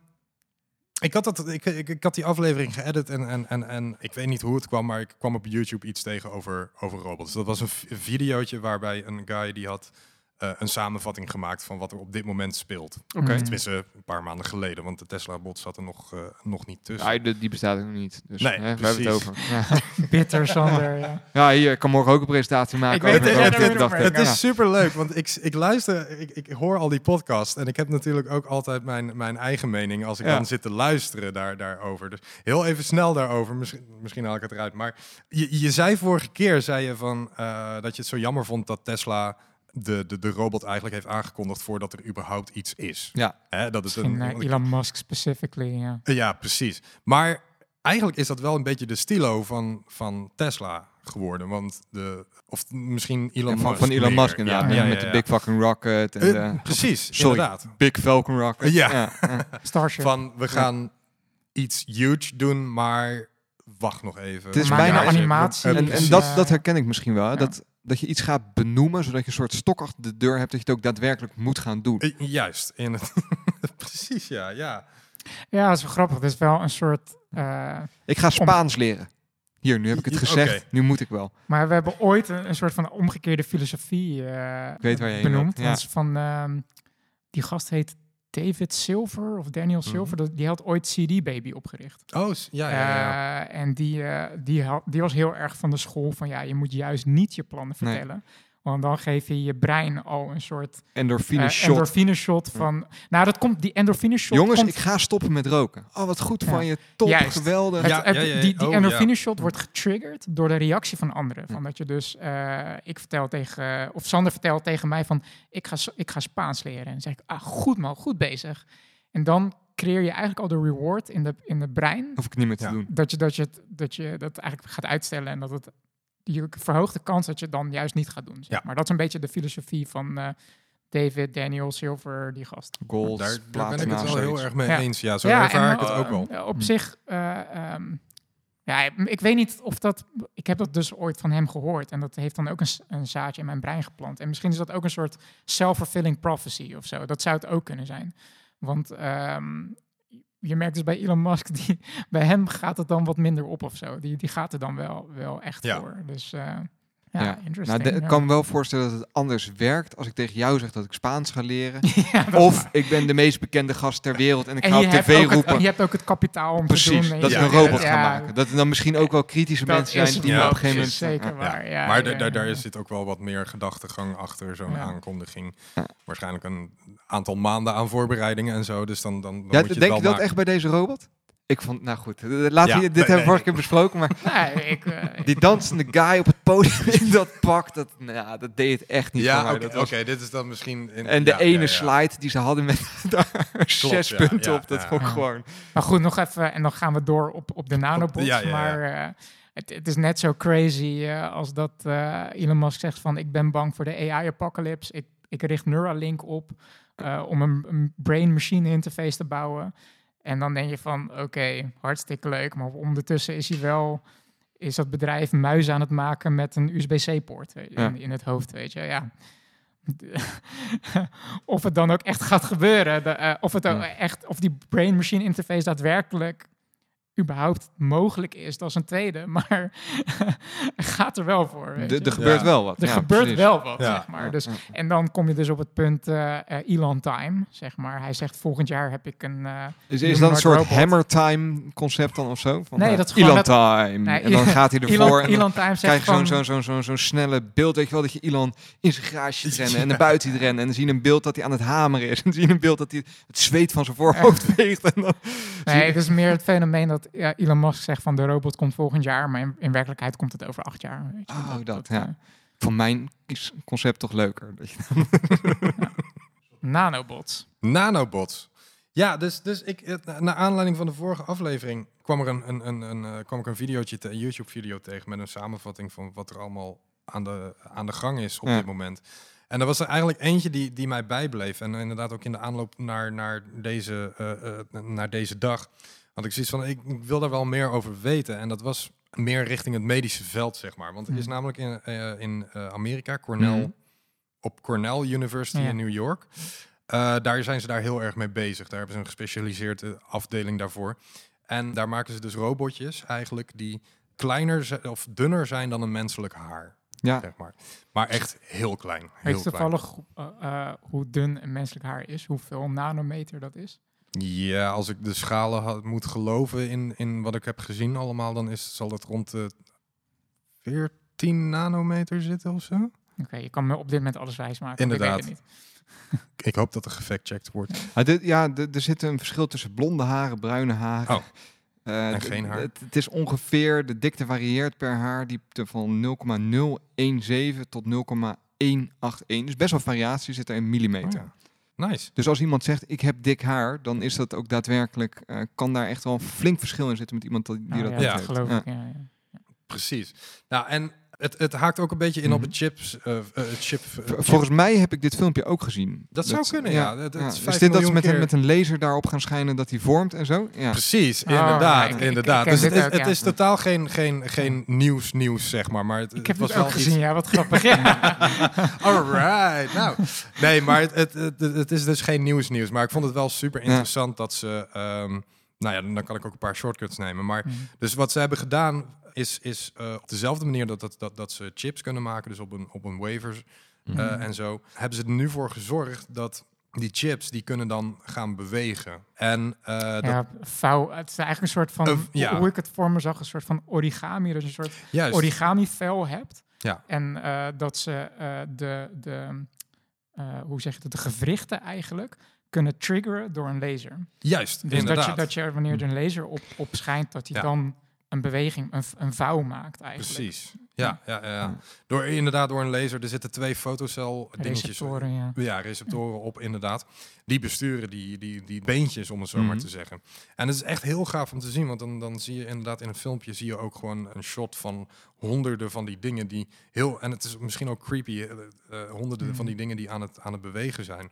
ik, had dat, ik, ik, ik had die aflevering geëdit en, en, en, en ik weet niet hoe het kwam, maar ik kwam op YouTube iets tegen over, over robots. Dat was een, een videootje waarbij een guy die had eh, een samenvatting gemaakt van wat er op dit moment speelt. Oké. Mm. Tenminste, een paar maanden geleden, want de Tesla-bot zat er nog, eh, nog niet tussen. Ja, die bestaat nog niet. Dus Nee, hè, we hebben het over. Ja. Bitter, Sander. ja. ja, hier ik kan morgen ook een presentatie maken. Ik weet over het, het- het-. Het is super leuk, want ik, ik luister, ik, ik hoor al die podcast en ik heb natuurlijk ook altijd mijn, mijn eigen mening als ik Ja. dan zit te luisteren daar, daarover. Dus heel even snel daarover, misschien, misschien haal ik het eruit. Maar je, je zei vorige keer, zei je van, eh, dat je het zo jammer vond dat Tesla de, de, de robot eigenlijk heeft aangekondigd voordat er überhaupt iets is. Ja. Hè, dat is een, eh, Elon Musk specifically, ja. ja, precies. Maar eigenlijk is dat wel een beetje de stilo van, van Tesla, geworden. Want de, of misschien Elon van, Musk van Elon meer. Musk inderdaad. Ja, ja, met de. Big Fucking Rocket. En Eh, de precies, sorry. inderdaad. Big Falcon Rocket. Ja. Starship. Van we gaan iets huge doen, maar wacht nog even. Het is bijna animatie En, en dat, dat herken ik misschien wel. Dat, dat je iets gaat benoemen, zodat je een soort stok achter de deur hebt, dat je het ook daadwerkelijk moet gaan doen. Juist, in het precies, ja, ja. Ja, dat is wel grappig. Het is wel een soort... eh, Ik ga Spaans leren. Hier, nu heb ik het gezegd. Nu moet ik wel. maar we hebben ooit een, een soort van omgekeerde filosofie eh, Ik weet waar je heen benoemd. ja. Dat is van... ehm, die gast heet David Silver of Daniel Mhm. Silver. Die had ooit CD Baby opgericht. Oh, ja, ja, ja. ja. Eh, en die, eh, die, ha- die was heel erg van de school van... Ja, je moet juist niet je plannen Nee. Want dan geef je je brein al een soort Endorfine eh, shot. endorfine shot van... Nou, dat komt, die endorfine shot Jongens, komt ik ga stoppen met roken. Oh, wat goed Ja. van je. Top, Juist. geweldig. Het- Ja, het- ja. Die, die Oh, endorfine shot wordt getriggerd door de reactie van anderen. Ja. Van dat je dus, eh, ik vertel tegen, of Sander vertelt tegen mij van, ik ga, ik ga Spaans leren. En dan zeg ik, ah, goed man, goed bezig. En dan creëer je eigenlijk al de reward in de, in het brein. Hoef ik niet meer te Ja. doen. Dat je, dat, je dat je dat eigenlijk gaat uitstellen en dat het, je verhoogt de kans dat je het dan juist niet gaat doen. Zeg Ja. Maar dat is een beetje de filosofie van eh, David, Daniel, Silver, die gast. Goals, Daar, daar ben ik het wel heel erg mee Ja. eens. Ja, zo Ja, ervaar en, ik het ook wel. eh, op Hm. zich, eh, ehm, ja, ik weet niet of dat. Ik heb dat dus ooit van hem gehoord. En dat heeft dan ook een, een zaadje in mijn brein geplant. En misschien is dat ook een soort self-fulfilling prophecy of zo. Dat zou het ook kunnen zijn. Want ehm, je merkt dus bij Elon Musk, die, bij hem gaat het dan wat minder op of zo. Die, die gaat er dan wel, wel echt Ja. voor. Dus eh, ja, Ja. interesting. Nou, de- ik kan me wel voorstellen dat het anders werkt als ik tegen jou zeg dat ik Spaans ga leren. Ja, Of ik ben de meest bekende gast ter wereld en ik En ga op tv het, roepen. je hebt ook het kapitaal om te Precies, doen. dat Ja, ik een robot ja, ga maken. Dat er dan misschien ook wel kritische dat mensen zijn die op een gegeven moment... Zeker Ja. waar, ja. maar daar ja. zit ook wel wat meer gedachtegang achter zo'n Ja. aankondiging. Ja. Waarschijnlijk een aantal maanden aan voorbereidingen en zo. Dus dan, dan, dan Ja, moet je denk wel je dat maken. echt bij deze robot? Ik vond, nou goed, eh, laten Ja, we, dit nee, hebben we vorige keer besproken, maar Nee, ik, eh, die dansende guy op het podium in dat pak, dat, nou, ja, dat deed het echt niet Ja, voor oké, dit is dan misschien... In, En de ja, ene ja, ja. slide die ze hadden met daar zes ja, punten ja, op, dat ja. vond ik Ja. gewoon... Maar goed, nog even, en dan gaan we door op, op de nanobots. ja, ja, ja. Maar eh, het, het is net zo crazy eh, als dat eh, Elon Musk zegt van... ik ben bang voor de AI-apocalypse. Ik, ik richt Neuralink op eh, om een, een brain-machine interface te bouwen. En dan denk je van, oké, hartstikke leuk. Maar ondertussen is hij wel... is dat bedrijf muizen aan het maken met een USB-C-poort Ja. in, in het hoofd, weet je. Ja. of het dan ook echt gaat gebeuren. De, eh, of, het ook echt, of die brain-machine interface daadwerkelijk überhaupt mogelijk is, dat is een tweede. Maar gaat er wel voor. weet Er je. er gebeurt Ja. wel wat. Er ja, gebeurt precies. wel wat, Ja. zeg maar. Dus, en dan kom je dus op het punt eh, eh, Elon Time, zeg maar. Hij zegt volgend jaar heb ik een... eh, Is, is dat een soort robot. hammer time concept dan of zo? Van, Nee, dat is gewoon Elon dat- time. Nee, en dan gaat hij ervoor Elon, en dan Elon Time krijg je zo'n zo'n zo'n zo'n zo'n snelle beeld. Weet je wel, dat je Elon in zijn garage rennen en naar buiten ziet rennen. En dan zie je een beeld dat hij aan het hameren is. En dan zie je een beeld dat hij het zweet van zijn voorhoofd veegt. En dan Nee, het is meer het fenomeen dat ja, Elon Musk zegt van de robot komt volgend jaar, maar in, in werkelijkheid komt het over acht jaar. Weet je. Oh, dat, ja. eh, Van mijn concept toch leuker. Dat je- nanobots. Nanobots. Ja, dus, dus ik, eh, na- naar aanleiding van de vorige aflevering kwam er een, een, een, een, eh, kwam ik een videootje, te- een YouTube-video tegen met een samenvatting van wat er allemaal aan de, aan de gang is op Ja. dit moment. En er was er eigenlijk eentje die, die mij bijbleef. En inderdaad ook in de aanloop naar, naar, deze, naar deze dag. Want ik zoiets van, ik, wil daar wel meer over weten. En dat was meer richting het medische veld, zeg maar. Want er is Hmm. namelijk in, eh, in eh, Amerika, Cornell, Mhm. op Cornell University Ja. in New York. Eh, daar zijn ze daar heel erg mee bezig. Daar hebben ze een gespecialiseerde afdeling daarvoor. En daar maken ze dus robotjes eigenlijk die kleiner of dunner zijn dan een menselijk haar. Ja, Zeg maar. maar echt heel klein. Weet Heel je klein. toevallig hoe dun een menselijk haar is? Hoeveel nanometer dat is? Ja, als ik de schalen had, moet geloven in, in wat ik heb gezien allemaal, dan is, zal dat rond de 14 nanometer zitten of zo. Oké, je kan me op dit moment alles wijsmaken. want Ik Inderdaad. weet het niet. Ik hoop dat er gefactcheckt wordt. Ah, dit, ja er zit een verschil tussen blonde haren, bruine haren. Oh. Eh, En geen haar. Het, het is ongeveer, de dikte varieert per haardiepte van 0,017 tot 0,181. Dus best wel variatie zit er in millimeter. Oh ja. Nice. Dus als iemand zegt, ik heb dik haar, dan is dat ook daadwerkelijk, eh, kan daar echt wel een flink verschil in zitten met iemand die, die Nou dat ja, dat heeft. geloof Ja. ik. Ja, ja. Precies. Nou, en het, het haakt ook een beetje in op Mhm. het chips. eh, eh, chip, eh, chip- Volgens mij heb ik dit filmpje ook gezien. Dat zou kunnen, ja. Het- het is Is vijf dit dat ze met een, keer- met een laser daarop gaan schijnen dat hij vormt en zo? Ja. Precies, Oh, inderdaad. ja, ik- ik- inderdaad. ik dus het, ook, het is totaal geen, geen, geen nieuws, nieuws, zeg maar. maar het, Ik heb was het ook wel iets- gezien, ja, wat grappig. Ja. Alright, nou. Nee, maar het, het, het, het is dus geen nieuws nieuws. Maar ik vond het wel super Ja. interessant dat ze... ehm, nou ja, dan kan ik ook een paar shortcuts nemen. Maar Mhm. dus wat ze hebben gedaan is, is eh, op dezelfde manier dat, dat, dat, dat ze chips kunnen maken, dus op een, op een wafers eh, Mhm. en zo, hebben ze er nu voor gezorgd dat die chips, die kunnen dan gaan bewegen. En eh, dat, ja, vouw. Het is eigenlijk een soort van, ja. hoe ik het voor me zag, een soort van origami. Dus een soort juist, origami-vel hebt. Ja. En dat ze de, de hoe zeg je het, de gewrichten eigenlijk kunnen triggeren door een laser. juist, Dus dat inderdaad. je, dat je wanneer er een laser op, op schijnt, dat hij Ja. dan een beweging, een, een vouw maakt eigenlijk. Precies. Ja, ja, ja. Door inderdaad door een laser. Er zitten twee fotocel dingetjes. Receptoren, ja. Ja, receptoren op inderdaad. Die besturen die, die, die beentjes, om het zo maar Mhm. te zeggen. En het is echt heel gaaf om te zien, want dan, dan zie je inderdaad in een filmpje zie je ook gewoon een shot van honderden van die dingen die heel en het is misschien ook creepy, eh, eh, honderden Mhm. van die dingen die aan het aan het bewegen zijn.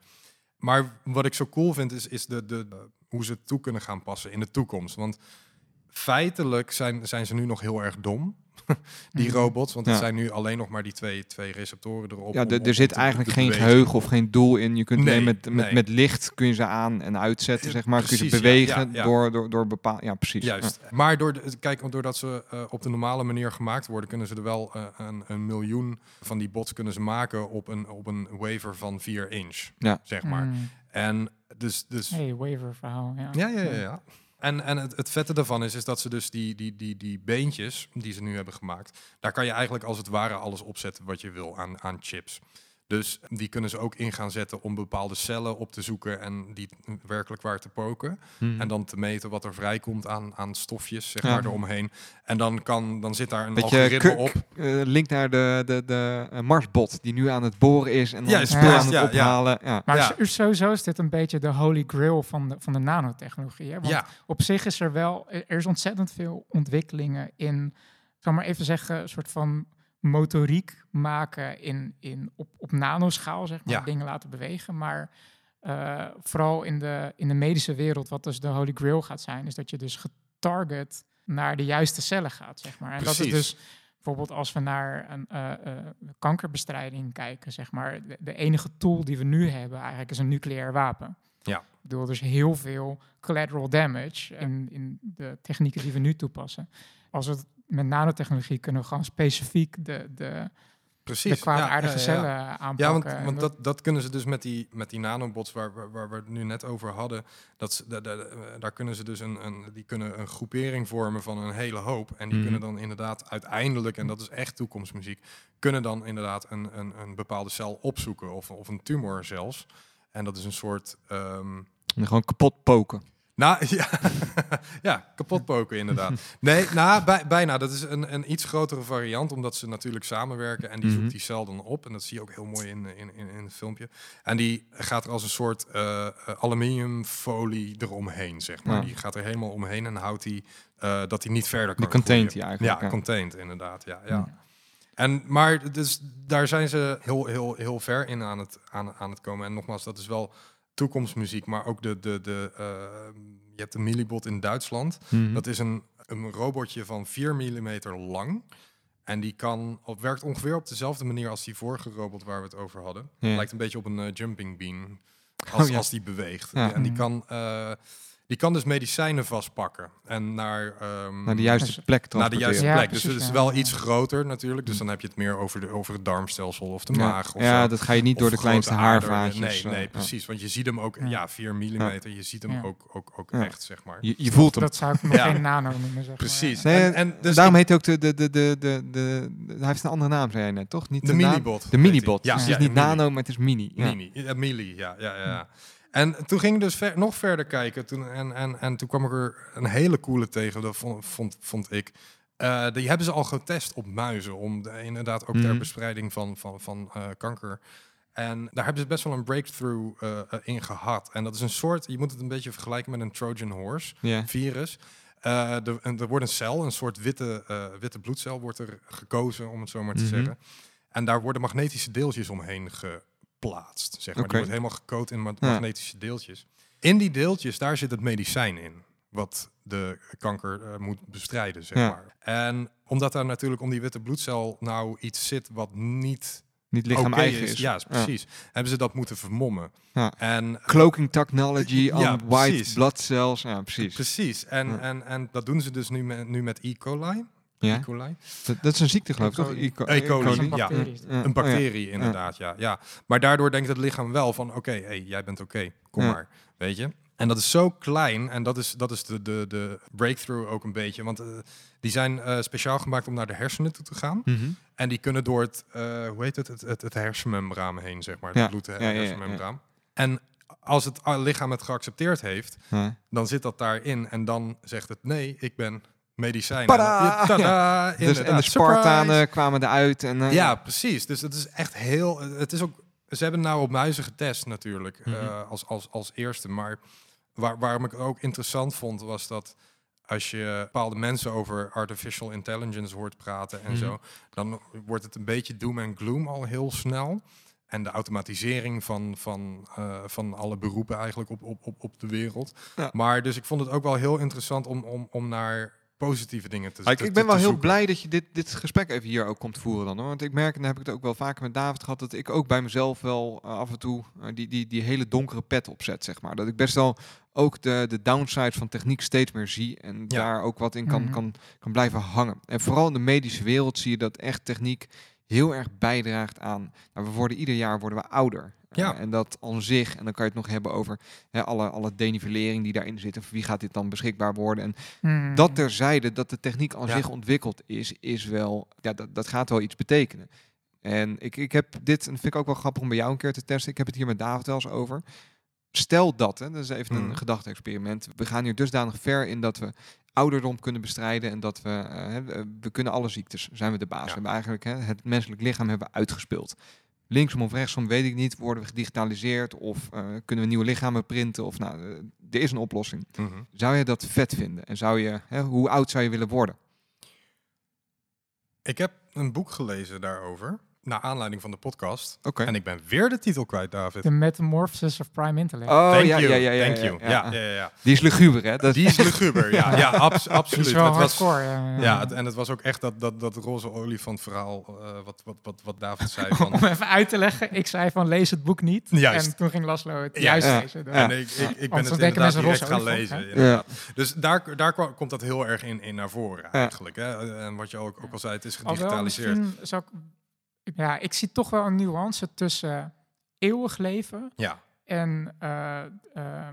Maar wat ik zo cool vind is, is de, de, de- hoe ze het toe kunnen gaan passen in de toekomst. Want feitelijk zijn, zijn ze nu nog heel erg dom, die Mhm. robots. Want het Ja. zijn nu alleen nog maar die twee, twee receptoren erop. Ja, om- de- om- er zit te- eigenlijk te geen bewegen. geheugen of geen doel in. Je kunt Nee, alleen met, met, nee. met licht kun je ze aan en uitzetten, zeg maar. kun je ze precies, ja, bewegen ja, ja. door, door, door bepaal. Ja, precies. Juist. Maar door de, kijk, doordat ze eh, op de normale manier gemaakt worden, kunnen ze er wel eh, een, een miljoen van die bots kunnen ze maken op een, op een waver van 4 inch. Ja. Zeg maar. Mm. En dus. dus Hey, waiver verhaal. Ja, ja, ja, ja. En, en het, het vette daarvan is, is dat ze dus die, die, die, die beentjes die ze nu hebben gemaakt, daar kan je eigenlijk als het ware alles opzetten wat je wil aan, aan chips. Dus die kunnen ze ook in gaan zetten om bepaalde cellen op te zoeken en die werkelijk waar te poken. Mhm. En dan te meten wat er vrijkomt aan, aan stofjes, zeg Ja. maar, eromheen. En dan, kan, dan zit daar een Beetje algoritme op. Eh, link naar de, de, de Marsbot die nu aan het boren is en dan spul juist, aan het ja, ja. ophalen. Ja. Maar Ja. sowieso is dit een beetje de holy grail van de, van de nanotechnologie. Hè? Want Ja, op zich is er wel, er is ontzettend veel ontwikkelingen in, ik zal maar even zeggen, een soort van motoriek maken in, in, op, op nanoschaal, zeg maar, Ja. dingen laten bewegen. Maar eh, vooral in de, in de medische wereld, wat dus de holy grail gaat zijn, is dat je dus getarget naar de juiste cellen gaat, zeg maar. En dat is dus bijvoorbeeld als we naar een eh, eh, kankerbestrijding kijken, zeg maar, de, de enige tool die we nu hebben eigenlijk is een nucleair wapen. Ja. Ik bedoel, dus heel veel collateral damage in, in de technieken die we nu toepassen. Als we het met nanotechnologie kunnen we gewoon specifiek de, de, precies. de kwaadaardige Ja, ja, ja, ja. cellen aanpakken. Ja, want, En want dat, dat kunnen ze dus met die, met die nanobots waar, waar, waar we het nu net over hadden. Dat ze, da- da- da- daar kunnen ze dus een, een, die kunnen een groepering vormen van een hele hoop. En die Mhm. kunnen dan inderdaad uiteindelijk, en dat is echt toekomstmuziek, kunnen dan inderdaad een, een, een bepaalde cel opzoeken. Of, of een tumor zelfs. En dat is een soort. ehm, gewoon kapot poken. nou ja, ja kapot poken inderdaad. Nee, nou, bij, bijna. Dat is een, een iets grotere variant, omdat ze natuurlijk samenwerken. En die Mhm. zoekt die cel dan op. En dat zie je ook heel mooi in, in, in, in het filmpje. En die gaat er als een soort eh, aluminiumfolie eromheen, zeg maar. Ja. Die gaat er helemaal omheen en houdt die eh, dat hij niet verder kan Die containt groeien. die eigenlijk. Ja, ja. contained inderdaad. Ja, ja. Ja. En, maar dus daar zijn ze heel, heel, heel ver in aan het, aan, aan het komen. En nogmaals, dat is wel toekomstmuziek, maar ook de, de, de, eh, je hebt de Millibot in Duitsland. Mhm. Dat is een, een robotje van 4 mm lang. En die kan, op, werkt ongeveer op dezelfde manier als die vorige robot waar we het over hadden. Ja. Lijkt een beetje op een eh, jumping bean als, Oh, ja. als die beweegt. Ja. En die Mhm. kan, eh, die kan dus medicijnen vastpakken. En naar, ehm, Naar de juiste plek naar de juiste Ja, plek. precies, dus het is ja. wel Ja. iets groter natuurlijk. Dus dan heb je het meer over, de, over het darmstelsel of de Ja. maag. Of ja, zo. dat ga je niet Of door de kleinste haarvaatjes. Nee, eh, nee, precies. Want je ziet hem ook, Ja. ja, 4 mm. Je ziet hem Ja. ook, ook, ook Ja. echt, zeg maar. Je, je voelt hem. Dat zou ik nog Ja. geen nano noemen, zeg Precies. maar. Nee, En- en dus Daarom heet hij ook de, de, de, de, de, de, de- Hij heeft een andere naam, zei jij net, toch? Niet De naam- minibot. De minibot. Ja, dus ja, het is niet de nano, maar het is mini. Mini, ja, Mili, ja, ja, ja. En toen ging ik dus ver- nog verder kijken. Toen, en, en, en toen kwam ik er een hele coole tegen, dat vond, vond, vond ik. Eh, die hebben ze al getest op muizen, om de- inderdaad ook ter Mhm. bestrijding van, van, van eh, kanker. En daar hebben ze best wel een breakthrough eh, in gehad. En dat is een soort, je moet het een beetje vergelijken met een Trojan horse Ja. virus. De, er wordt een cel, een soort witte, witte bloedcel, wordt er gekozen, om het zo maar te Mhm. zeggen. En daar worden magnetische deeltjes omheen geplaatst. Zeg maar. Die wordt helemaal gecoat in ma- Ja. magnetische deeltjes. In die deeltjes, daar zit het medicijn in. Wat de kanker eh, moet bestrijden, zeg Ja. maar. En omdat daar natuurlijk om die witte bloedcel nou iets zit wat niet Niet lichaam eigen is. is. Ja, precies. Hebben ze dat moeten vermommen. Ja. En Cloaking technology Ja, on white precies. blood cells. Ja, precies. Precies. En, Ja. en, en dat doen ze dus nu met, nu met E. coli. Ja? E. coli. Dat, dat is een ziekte geloof ik, toch? E. co- E. coli, Dat is een ja. bacterie. Ja. Een Oh, bacterie, inderdaad, ja. ja. Maar daardoor denkt het lichaam wel van, oké, hey, jij bent oké, kom maar, weet je. En dat is zo klein en dat is, dat is de, de, de breakthrough ook een beetje. Want eh, die zijn eh, speciaal gemaakt om naar de hersenen toe te gaan. Mhm. En die kunnen door het, eh, hoe heet het, het, het, het hersenmembraan heen, zeg maar. Ja, Het bloed ja, ja, ja, hersenmembraan. En als het lichaam het geaccepteerd heeft, dan zit dat daarin. En dan zegt het, nee, ik ben medicijn. Tada! Ja, Dus, en de. Spartanen Surprise! kwamen eruit. En, eh, Ja, precies. Dus het is echt heel. Het is ook. Ze hebben nou op muizen getest natuurlijk Mhm. eh, als, als, als eerste. Maar waar, waarom ik het ook interessant vond, was dat als je bepaalde mensen over artificial intelligence hoort praten en Mhm. zo, dan wordt het een beetje doom en gloom al heel snel. En de automatisering van, van, eh, van alle beroepen eigenlijk op, op, op, op de wereld. Ja. Maar dus ik vond het ook wel heel interessant om, om, om naar positieve dingen te Maar ik, ben wel heel zoeken. blij dat je dit, dit gesprek even hier ook komt voeren dan. Hoor. Want ik merk, en dan heb ik het ook wel vaker met David gehad, dat ik ook bij mezelf wel eh, af en toe eh, die, die, die hele donkere pet opzet, zeg maar. Dat ik best wel ook de, de downside van techniek steeds meer zie en Ja. daar ook wat in kan, Mhm. kan, kan blijven hangen. En vooral in de medische wereld zie je dat echt techniek heel erg bijdraagt aan. Nou, we worden ieder jaar worden we ouder. Ja. Eh, en dat aan zich, en dan kan je het nog hebben over hè, alle, alle denivellering die daarin zit. Of wie gaat dit dan beschikbaar worden? En Hmm. dat terzijde, dat de techniek aan Ja. zich ontwikkeld is, is wel, ja, dat, dat gaat wel iets betekenen. En ik, ik heb dit, en dat vind ik ook wel grappig om bij jou een keer te testen. Ik heb het hier met David wel eens over. Stel dat, hè, dat is even een Mhm. gedachte-experiment. We gaan hier dusdanig ver in dat we ouderdom kunnen bestrijden en dat we, hè, we- kunnen alle ziektes, zijn we de baas. Ja. We hebben eigenlijk hè, het menselijk lichaam hebben we uitgespeeld. Linksom of rechtsom weet ik niet, worden we gedigitaliseerd of eh, kunnen we nieuwe lichamen printen of nou, eh, er is een oplossing. Mhm. Zou je dat vet vinden? En zou je, hè, hoe oud zou je willen worden? Ik heb een boek gelezen daarover, naar aanleiding van de podcast. Oké. En ik ben weer de titel kwijt, David. The Metamorphosis of Prime Intellect. Oh, Thank ja, you, ja, ja, ja, thank ja, you. ja. Ja, ja, ja, ja. Die is luguber, hè? Dat Die is luguber, ja, ja, abs- absoluut. is wel Het was, hardcore. ja. ja, het- en het was ook echt dat, dat, dat roze olifant verhaal, eh, wat, wat, wat, wat David zei. Om Van, even uit te leggen, ik zei van lees het boek niet. Juist. En toen ging Laslo het Ja. juist Ja. lezen. Dus- Ja. En ik, ik, ik ben het denken inderdaad mensen direct roze gaan olifant, lezen. Dus daar, daar komt dat heel erg in, in naar voren eigenlijk. Hè? En wat je ook, ook al zei, het is Alhoewel, gedigitaliseerd. misschien zou ik... Ja, ik zie toch wel een nuance tussen eeuwig leven Ja, en... eh, eh,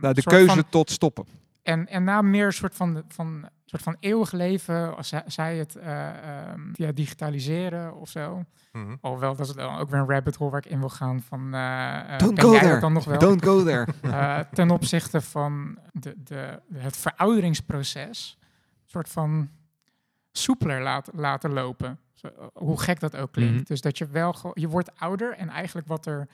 nou, de keuze van- tot stoppen. en, en na meer een soort van, van, soort van eeuwig leven, als zij- het eh, ehm, via digitaliseren of zo. mhm. Alhoewel, dat is dan ook weer een rabbit hole waar ik in wil gaan van... Don't go jij there. dan nog wel? Don't go there. Eh, ten opzichte van de, de, het verouderingsproces een soort van soepeler laat, laten lopen. Zo, eh, hoe gek dat ook klinkt. Mhm. Dus dat je wel gewoon, je wordt ouder en eigenlijk wat er.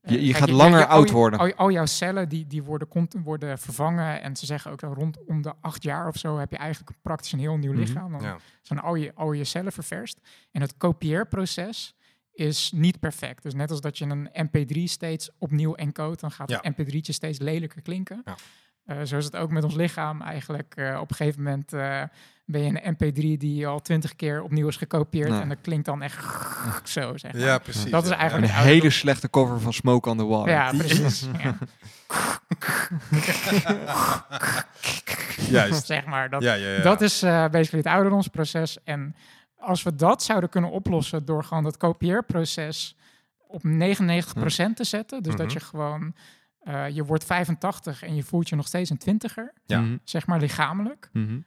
eh, Je- je kijk, gaat langer oud worden. Al, je- al jouw cellen die, die worden, worden vervangen. En ze zeggen ook dat rondom de acht jaar of zo heb je eigenlijk praktisch een heel nieuw Mhm. lichaam. Dan ja. zijn al je, al je cellen ververst. En het kopieerproces is niet perfect. Dus net als dat je een MP3 steeds opnieuw encode, dan gaat Ja. het MP3'tje steeds lelijker klinken. Ja. Eh, zo is het ook met ons lichaam eigenlijk. Eh, op een gegeven moment eh, ben je een MP3 die al twintig keer opnieuw is gekopieerd Ja. en dat klinkt dan echt zo, zeg maar. ja, precies. Dat is ja. eigenlijk- Een hele slechte cover van Smoke on the Water. Ja, precies. ja. Juist. zeg maar. Dat, Ja, ja, ja. Dat is eh basically het ouderdomsproces. En als we dat zouden kunnen oplossen door gewoon dat kopieerproces op 99% te zetten. Dus dat Mhm. je gewoon, eh, je wordt 85 en je voelt je nog steeds een twintiger, Ja. Mhm. zeg maar lichamelijk. Mhm.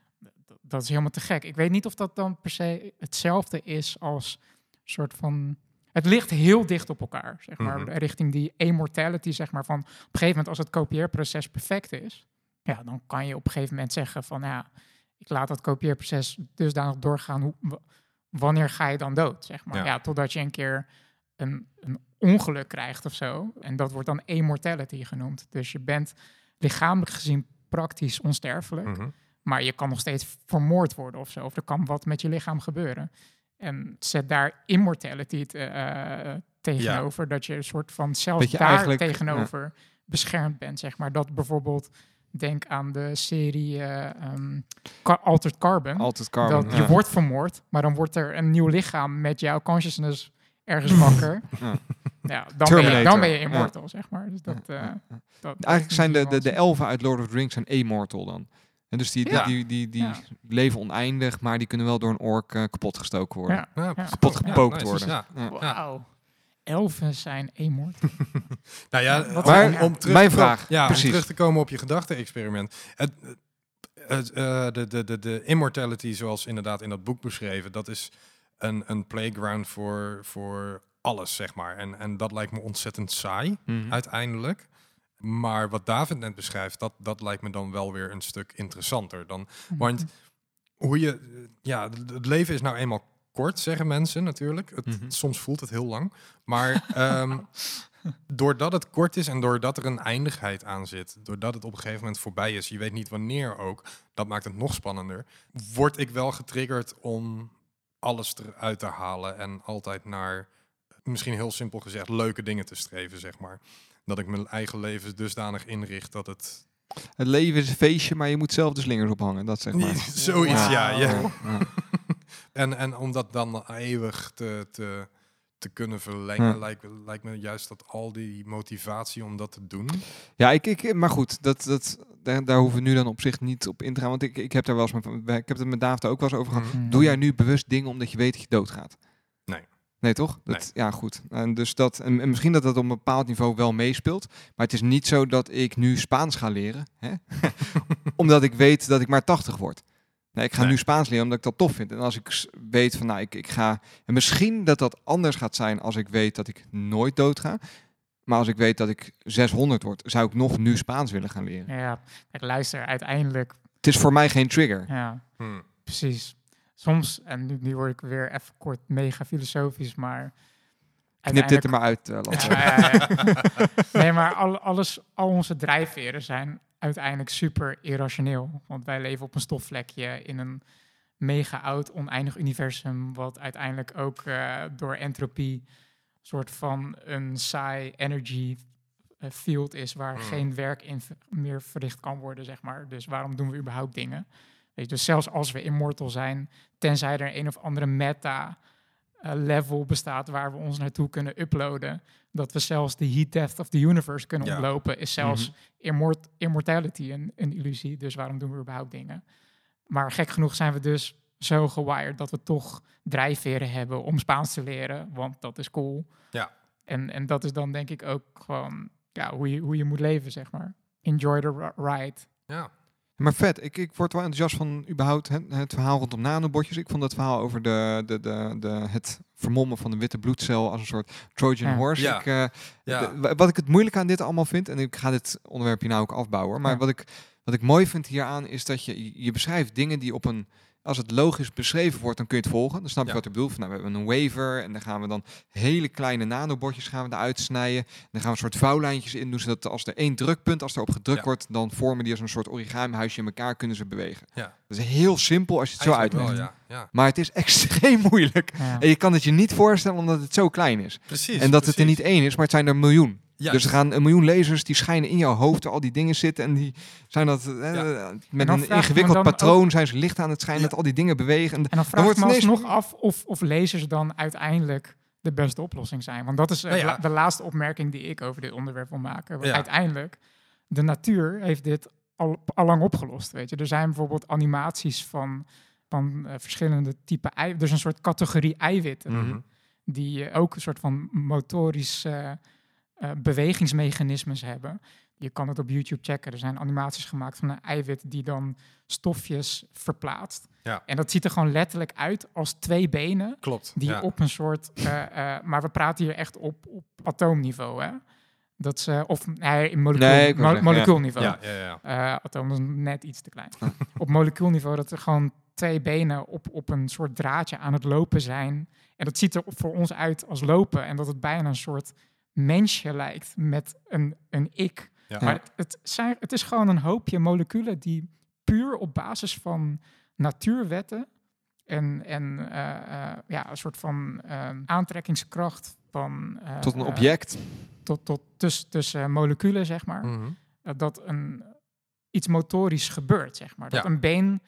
Dat is helemaal te gek. Ik weet niet of dat dan per se hetzelfde is als soort van... Het ligt heel dicht op elkaar, zeg maar. Mhm. Richting die immortality, zeg maar. Van op een gegeven moment, als het kopieerproces perfect is... Ja, dan kan je op een gegeven moment zeggen van... Ja, ik laat dat kopieerproces dusdanig doorgaan. Hoe, w- wanneer ga je dan dood, zeg maar? Ja. Ja, totdat je een keer een, een ongeluk krijgt of zo. En dat wordt dan immortality genoemd. Dus je bent lichamelijk gezien praktisch onsterfelijk. Mhm. Maar je kan nog steeds vermoord worden of zo. Of er kan wat met je lichaam gebeuren. En zet daar immortality te- eh, tegenover. Dat je een soort van je daar tegenover beschermd bent, zeg maar. Dat bijvoorbeeld, denk aan de serie eh, ehm, Altered Carbon. Altijd carbon. dat ja. je wordt vermoord, maar dan wordt er een nieuw lichaam met jouw consciousness ergens wakker. Ja. dan, ben je, Terminator. dan ben je Ja. immortal, zeg maar. Dus dat, Ja, eh, ja, dat- Eigenlijk zijn de, de, de elfen uit Lord of the Rings zijn immortal dan. En dus die, die, Ja. die, die, die Ja. leven oneindig, maar die kunnen wel door een ork eh, kapot gestoken worden. Ja. Ja, precies. Kapot Ja, gepookt nice. worden. Ja. Ja. Wauw. Elfen zijn immortal. Nou ja, Wat- om, Maar om, om terug mijn te komen- vraag, ja, precies. om terug te komen op je gedachte-experiment. Het, het, eh, de, de, de, de immortality, zoals inderdaad in dat boek beschreven, dat is een, een playground voor, voor alles, zeg maar. En, en dat lijkt me ontzettend saai, Mhm. uiteindelijk. Maar wat David net beschrijft, dat, dat lijkt me dan wel weer een stuk interessanter. Dan, want hoe je, ja, het het leven is nou eenmaal kort, zeggen mensen natuurlijk. Het, Mhm. Soms voelt het heel lang. Maar ehm, doordat het kort is en doordat er een eindigheid aan zit, doordat het op een gegeven moment voorbij is, je weet niet wanneer ook, dat maakt het nog spannender. Word ik wel getriggerd om alles eruit te halen en altijd naar, misschien heel simpel gezegd, leuke dingen te streven, zeg maar. Dat ik mijn eigen leven dusdanig inricht dat het... Het leven is een feestje, maar je moet zelf de slingers ophangen. Dat zeg maar. Zoiets, ja. ja. Ja, ja. En, en om dat dan eeuwig te, te, te kunnen verlengen, Ja. lijkt, lijkt me juist dat al die motivatie om dat te doen. Ja, ik, ik, maar goed, dat, dat, daar, daar hoeven we nu dan op zich niet op in te gaan. Want ik, ik heb daar wel eens met, ik heb het met David ook wel eens over gehad. Mhm. Doe jij nu bewust dingen omdat je weet dat je doodgaat? Nee. Nee, toch? Dat, Ja, goed. En, dus dat, en, en misschien dat dat op een bepaald niveau wel meespeelt. Maar het is niet zo dat ik nu Spaans ga leren. Hè? omdat ik weet dat ik maar 80 word. Nee, ik ga Nee. nu Spaans leren omdat ik dat tof vind. En als ik weet van, nou, ik, ik ga... En misschien dat dat anders gaat zijn als ik weet dat ik nooit dood ga. Maar als ik weet dat ik 600 word, zou ik nog nu Spaans willen gaan leren. Ja, kijk, luister, uiteindelijk, Het is voor mij geen trigger. ja, Hm. precies. Soms, en nu, nu word ik weer even kort mega filosofisch, maar... Knip dit er maar uit, eh, Lasse. Ja, ja, ja. nee, maar al, alles, al onze drijfveren zijn uiteindelijk super irrationeel. Want wij leven op een stofvlekje in een mega oud, oneindig universum, wat uiteindelijk ook eh, door entropie soort van een saai energy eh, field is waar Hmm. geen werk in meer verricht kan worden, zeg maar. Dus waarom doen we überhaupt dingen? Weet je, dus zelfs als we immortal zijn, tenzij er een of andere meta eh, bestaat waar we ons naartoe kunnen uploaden, dat we zelfs de heat death of the universe kunnen Ja. ontlopen, is zelfs immort immortality een, een illusie. Dus waarom doen we überhaupt dingen? Maar gek genoeg zijn we dus zo gewired dat we toch drijfveren hebben om Spaans te leren, want dat is cool. Ja. En, en dat is dan denk ik ook gewoon ja, hoe, je, hoe je moet leven, zeg maar. Enjoy the ri- ride. Ja. Maar vet, ik, ik word wel enthousiast van überhaupt het, het verhaal rondom nanobotjes. Ik vond dat verhaal over de, de, de, de, het vermommen van de witte bloedcel als een soort Trojan Ja. horse. Ja. Ik, eh, Ja. de- wa- wat ik het moeilijk aan dit allemaal vind, en ik ga dit onderwerp hier nou ook afbouwen, maar Ja. wat, ik, wat ik mooi vind hieraan is dat je, je beschrijft dingen die op een, als het logisch beschreven wordt, dan kun je het volgen. Dan snap je Ja. wat ik bedoel. Van, nou, we hebben een waver en dan gaan we dan hele kleine nanobotjes gaan we eruit snijden. En dan gaan we een soort vouwlijntjes in doen, zodat als er één drukpunt, als er op gedrukt Ja. wordt, dan vormen die als een soort origami huisje in elkaar, kunnen ze bewegen. Ja. Dat is heel simpel als je het zo uitlegt. wel, ja. ja. Maar het is extreem moeilijk. Ja. En je kan het je niet voorstellen omdat het zo klein is. Precies. en dat het er niet één is, maar het zijn er een miljoen. Juist. Dus er gaan een miljoen lasers die schijnen in jouw hoofd, al die dingen zitten. En die zijn dat eh, Ja. met dan een ingewikkeld dan patroon zijn ze licht aan het schijnen, Ja. dat al die dingen bewegen. En En dan vraag wordt ik me ineens- alsnog af of, of lasers dan uiteindelijk de beste oplossing zijn. Want dat is eh, Nou ja. la- de laatste opmerking die ik over dit onderwerp wil maken. Want. Uiteindelijk, de natuur heeft dit al, al lang opgelost. Weet je. Er zijn bijvoorbeeld animaties van, van eh, verschillende typen eiwitten. Dus een soort categorie eiwitten. Mhm. Die ook een soort van motorisch eh, bewegingsmechanismes hebben. Je kan het op YouTube checken. Er zijn animaties gemaakt van een eiwit die dan stofjes verplaatst. Ja. En dat ziet er gewoon letterlijk uit als twee benen Klopt. die ja. op een soort... eh, eh, maar we praten hier echt op, op atoomniveau, hè? Dat ze, of nee, in molecuul, Nee, mo- zeggen, molecuulniveau. Ja, ja, ja. Eh, atoom is net iets te klein. op molecuulniveau dat er gewoon twee benen op, op een soort draadje aan het lopen zijn. En dat ziet er voor ons uit als lopen. En dat het bijna een soort mensje lijkt met een, een ik. Ja. Maar het, het, zijn, het is gewoon een hoopje moleculen die puur op basis van natuurwetten en, en eh, eh, ja, een soort van eh, aantrekkingskracht van... eh, Tot een object. tot, tot tussen tussen moleculen, zeg maar. Mhm. dat een, iets motorisch gebeurt, zeg maar. Dat Ja. een been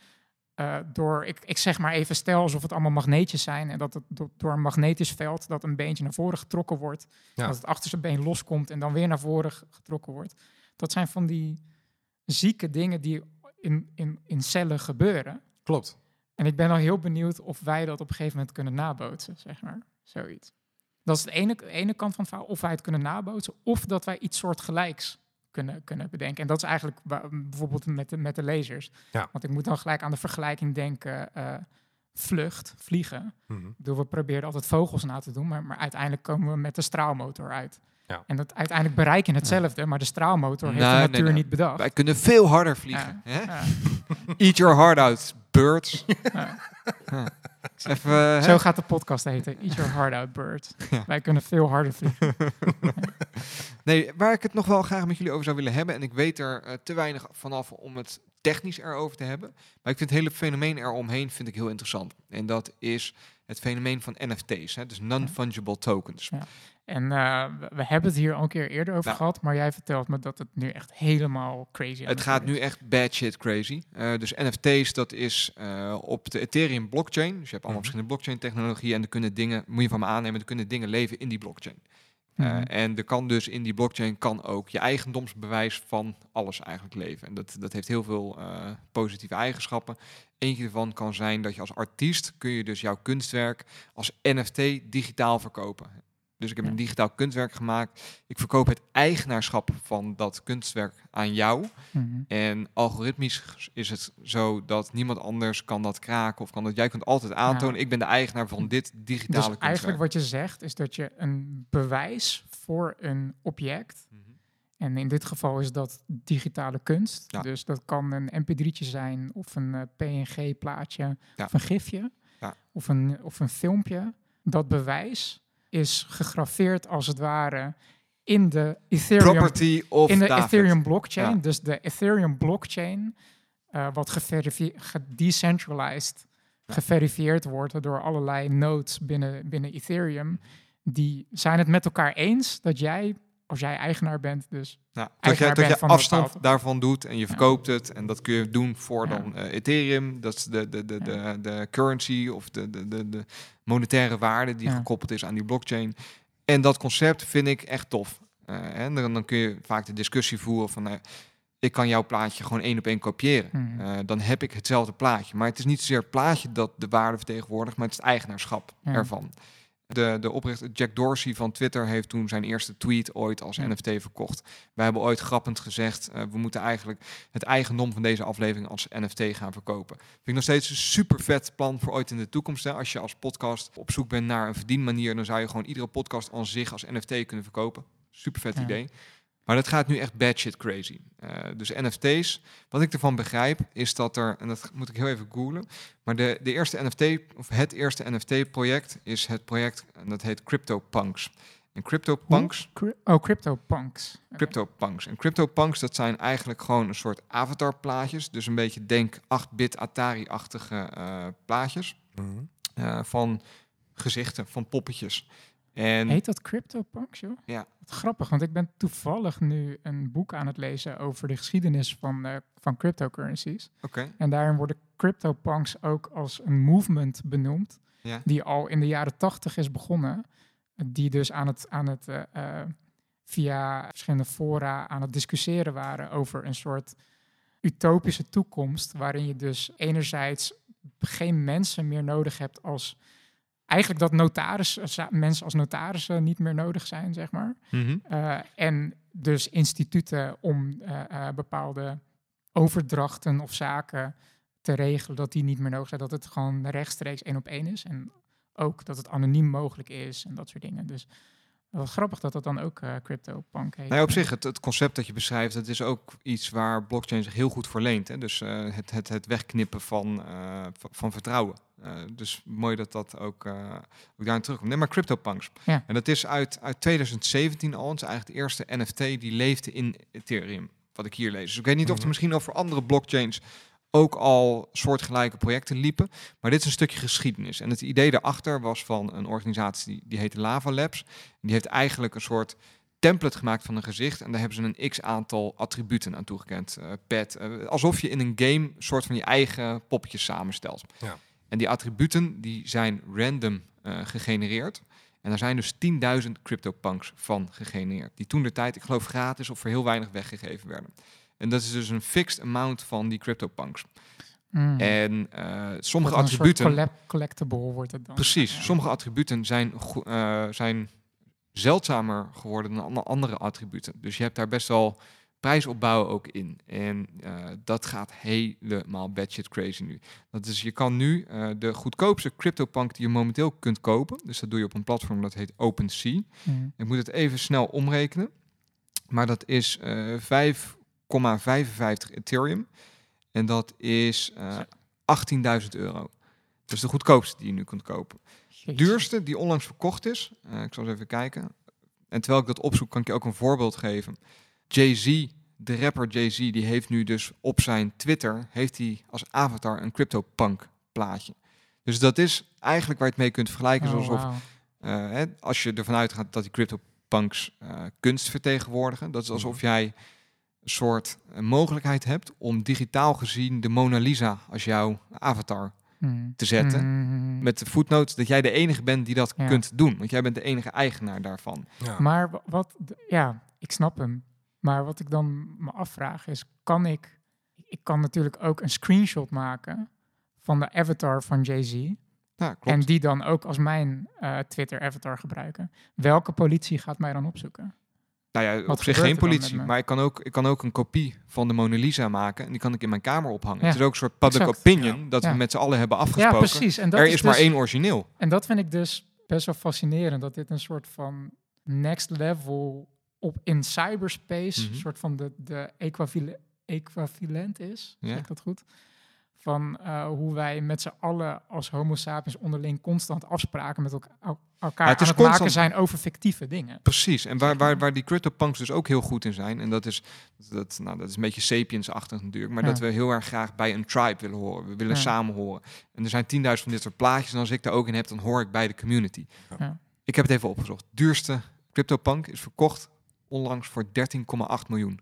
eh, door, ik, ik zeg maar even stel alsof het allemaal magneetjes zijn en dat het do- door een magnetisch veld dat een beentje naar voren getrokken wordt, Ja. dat het achterste been loskomt en dan weer naar voren ge- getrokken wordt. Dat zijn van die zieke dingen die in, in, in cellen gebeuren. Klopt. En ik ben al heel benieuwd of wij dat op een gegeven moment kunnen nabootsen, zeg maar. Zoiets. Dat is de ene, de ene kant van het verhaal, of wij het kunnen nabootsen, of dat wij iets soortgelijks kunnen, kunnen bedenken. En dat is eigenlijk bijvoorbeeld met de, met de lasers. Ja. Want ik moet dan gelijk aan de vergelijking denken, eh, vlucht, vliegen. Bedoel, we proberen altijd vogels na te doen, maar, maar uiteindelijk komen we met de straalmotor uit. Ja. En dat uiteindelijk bereik je hetzelfde, maar de straalmotor heeft de natuur nee. niet bedacht. Wij kunnen veel harder vliegen. Hè? Ja. Eat your heart out, birds. Ja. Ja. Even, hè? Zo gaat de podcast heten. Eat your heart out, bird. Ja. Wij kunnen veel harder vliegen. Nee, waar ik het nog wel graag met jullie over zou willen hebben, en ik weet er eh, te weinig vanaf om het technisch erover te hebben, maar ik vind het hele fenomeen eromheen vind ik heel interessant. En dat is het fenomeen van NFT's, hè, dus non-fungible tokens. En eh, we, hebben het hier al een keer eerder over Nou. gehad, maar jij vertelt me dat het nu echt helemaal crazy Het gaat nu echt bad shit crazy. Eh, dus NFT's, dat is eh, op de Ethereum blockchain. Dus je hebt allemaal Mhm. verschillende blockchain technologieën en er kunnen dingen, moet je van me aannemen, er kunnen dingen leven in die blockchain. Mhm. en er kan dus in die blockchain kan ook je eigendomsbewijs van alles eigenlijk leven. En dat, dat heeft heel veel positieve eigenschappen. Eentje ervan kan zijn dat je als artiest kun je dus jouw kunstwerk als NFT digitaal verkopen. Dus ik heb Ja. een digitaal kunstwerk gemaakt. Ik verkoop het eigenaarschap van dat kunstwerk aan jou. Mhm. En algoritmisch is het zo dat niemand anders kan dat kraken of kan dat. Jij kunt altijd aantonen, Ja. ik ben de eigenaar van dit digitale Dus kunstwerk. eigenlijk wat je zegt is dat je een bewijs voor een object, Mhm. en in dit geval is dat digitale kunst, Ja. dus dat kan een mp3'tje zijn of een eh, PNG-plaatje of een gifje Ja. of, een, of een filmpje. Dat bewijs is gegraveerd als het ware in de Ethereum Property of in de David. Ethereum blockchain. Ja. Dus de Ethereum blockchain, eh, wat gedecentralized Ja. geverifieerd wordt door allerlei nodes binnen, binnen Ethereum, die zijn het met elkaar eens dat jij, als jij eigenaar bent, dus Ja, dat je, dat je bent van een afstand daarvan doet en je verkoopt het. En dat kun je doen voor Ja. dan eh, Ethereum. Dat is de, de, de, de, de currency of de, de, de, de monetaire waarde die gekoppeld is aan die blockchain. En dat concept vind ik echt tof. Eh, en dan, dan kun je vaak de discussie voeren van... eh, ik kan jouw plaatje gewoon één op één kopiëren. Eh, dan heb ik hetzelfde plaatje. Maar het is niet zozeer het plaatje dat de waarde vertegenwoordigt, maar het is het eigenaarschap ervan. De, de oprichter Jack Dorsey van Twitter heeft toen zijn eerste tweet ooit als. NFT verkocht. Wij hebben ooit grappend gezegd, eh, we moeten eigenlijk het eigendom van deze aflevering als NFT gaan verkopen. Vind ik nog steeds een super vet plan voor ooit in de toekomst. Hè. Als je als podcast op zoek bent naar een verdienmanier, dan zou je gewoon iedere podcast aan zich als NFT kunnen verkopen. Super vet Ja. idee. Maar dat gaat nu echt bad shit crazy. Eh, dus NFT's, wat ik ervan begrijp, is dat er, en dat moet ik heel even googlen, maar de, de eerste NFT, of het eerste NFT-project is het project, en dat heet CryptoPunks. En CryptoPunks, Cry- oh, CryptoPunks. CryptoPunks. En CryptoPunks, dat zijn eigenlijk gewoon een soort avatarplaatjes. Dus een beetje denk 8-bit Atari-achtige eh, plaatjes Mhm. eh, van gezichten, van poppetjes. En Heet dat CryptoPunks, joh? Ja. Wat grappig, want ik ben toevallig nu een boek aan het lezen over de geschiedenis van, eh, van cryptocurrencies. oké, En daarin worden CryptoPunks ook als een movement benoemd, ja. die al in de jaren tachtig is begonnen. Die dus aan het, aan het eh, eh, via verschillende fora aan het discussiëren waren over een soort utopische toekomst, waarin je dus enerzijds geen mensen meer nodig hebt als eigenlijk dat notarissen, mensen als notarissen niet meer nodig zijn, zeg maar. Mhm. Eh, en dus instituten om eh, eh, bepaalde overdrachten of zaken te regelen, dat die niet meer nodig zijn. Dat het gewoon rechtstreeks één op één is. En ook dat het anoniem mogelijk is en dat soort dingen. Dus wat grappig dat dat dan ook eh CryptoPunk heet. Nou ja, op zich, het, het concept dat je beschrijft, dat is ook iets waar blockchain zich heel goed voor leent. Hè? Dus eh, het, het, het wegknippen van, eh, van, van vertrouwen. Eh, dus mooi dat dat ook, eh ook daarin terugkomt. Nee, maar CryptoPunks. Ja. En dat is uit, uit 2017 al. Het is eigenlijk de eerste NFT die leefde in Ethereum. Wat ik hier lees. Dus ik weet niet of Mhm. er misschien over andere blockchains ook al soortgelijke projecten liepen. Maar dit is een stukje geschiedenis. En het idee daarachter was van een organisatie die, die heette Lava Labs. Die heeft eigenlijk een soort template gemaakt van een gezicht. En daar hebben ze een x aantal attributen aan toegekend. Uh, pet. eh, alsof je in een game soort van je eigen poppetjes samenstelt. Ja. En die attributen die zijn random eh, gegenereerd. En daar zijn dus 10.000 CryptoPunks van gegenereerd. Die toen de tijd, ik geloof, gratis of voor heel weinig weggegeven werden. En dat is dus een fixed amount van die CryptoPunks. Mm. En eh, sommige een attributen. collab- collectible wordt het dan. Precies. Ja. Sommige attributen zijn, eh, zijn zeldzamer geworden dan an- andere attributen. Dus je hebt daar best wel prijsopbouw ook in. En eh, dat gaat helemaal batshit crazy nu. Dat is, je kan nu eh, de goedkoopste CryptoPunk die je momenteel kunt kopen. Dus dat doe je op een platform dat heet OpenSea. Mm. Ik moet het even snel omrekenen. Maar dat is eh 5,55 Ethereum. En dat is eh 18.000 euro. Dat is de goedkoopste die je nu kunt kopen. Duurste die onlangs verkocht is. ik zal eens even kijken. En terwijl ik dat opzoek, kan ik je ook een voorbeeld geven. Jay-Z, de rapper Jay-Z, die heeft nu dus op zijn Twitter, heeft hij als avatar een CryptoPunk plaatje. Dus dat is eigenlijk waar je het mee kunt vergelijken. Oh, zoals of wauw. eh, hè, als je ervan uitgaat dat die CryptoPunks eh kunst vertegenwoordigen. Dat is alsof jij een soort eh, mogelijkheid hebt om digitaal gezien de Mona Lisa als jouw avatar Mm. te zetten. Mm. Met de voetnoot dat jij de enige bent die dat Ja. kunt doen. Want jij bent de enige eigenaar daarvan. Ja. Maar wa- wat, ja, ik snap hem. Maar wat ik dan me afvraag is, kan ik, ik kan natuurlijk ook een screenshot maken van de avatar van Jay-Z. Ja. En die dan ook als mijn eh, Twitter-avatar gebruiken. Welke politie gaat mij dan opzoeken? nou ja, wat op zich geen politie. Maar ik kan, ook, ik kan ook een kopie van de Mona Lisa maken. En die kan ik in mijn kamer ophangen. Ja, Het is ook een soort public exact. opinion. Dat Ja. we met z'n allen hebben Ja, afgesproken. precies. En dat er is, is maar dus- één origineel. En dat vind ik dus best wel fascinerend. Dat dit een soort van next level op in cyberspace, Mhm. soort van de, de equivale- equivalent is. Zeg ik dat goed? Van eh, hoe wij met z'n allen als homo sapiens onderling constant afspraken met elka- el- elkaar Ja, het aan het maken zijn over fictieve dingen. Precies. En waar, waar, waar die CryptoPunks dus ook heel goed in zijn. En dat is, dat, nou, dat is een beetje sapiens-achtig natuurlijk. Maar Ja. dat we heel erg graag bij een tribe willen horen. We willen Ja. samen horen. En er zijn 10.000 van dit soort plaatjes. En als ik daar ook in heb, dan hoor ik bij de community. Ja. Ik heb het even opgezocht. Duurste CryptoPunk is verkocht onlangs voor 13,8 miljoen.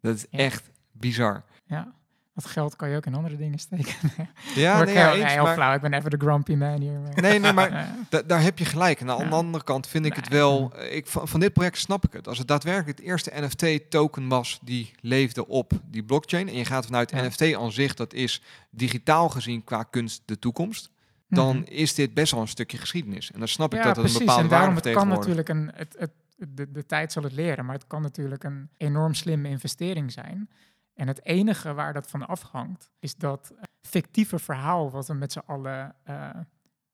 Dat is Ja. echt bizar. Ja. Dat geld kan je ook in andere dingen steken. Ja, nee, ja, heel, eens, heel maar- flauw. Ik ben even de grumpy man hier. maar- Nee, nee, maar Ja. Da- daar heb je gelijk. En aan Ja. de andere kant vind ik het wel. eh, Ik, van, van dit project snap ik het. Als het daadwerkelijk het eerste NFT-token was die leefde op die blockchain. En je gaat vanuit. NFT aan zich, dat is digitaal gezien qua kunst de toekomst. Dan Mhm. is dit best wel een stukje geschiedenis. En dan snap ik dat het precies. een bepaalde en daarom waarde het kan natuurlijk een, het, het, de, de tijd zal het leren, maar het kan natuurlijk een enorm slimme investering zijn. En het enige waar dat van afhangt, is dat eh, fictieve verhaal wat we met z'n allen eh,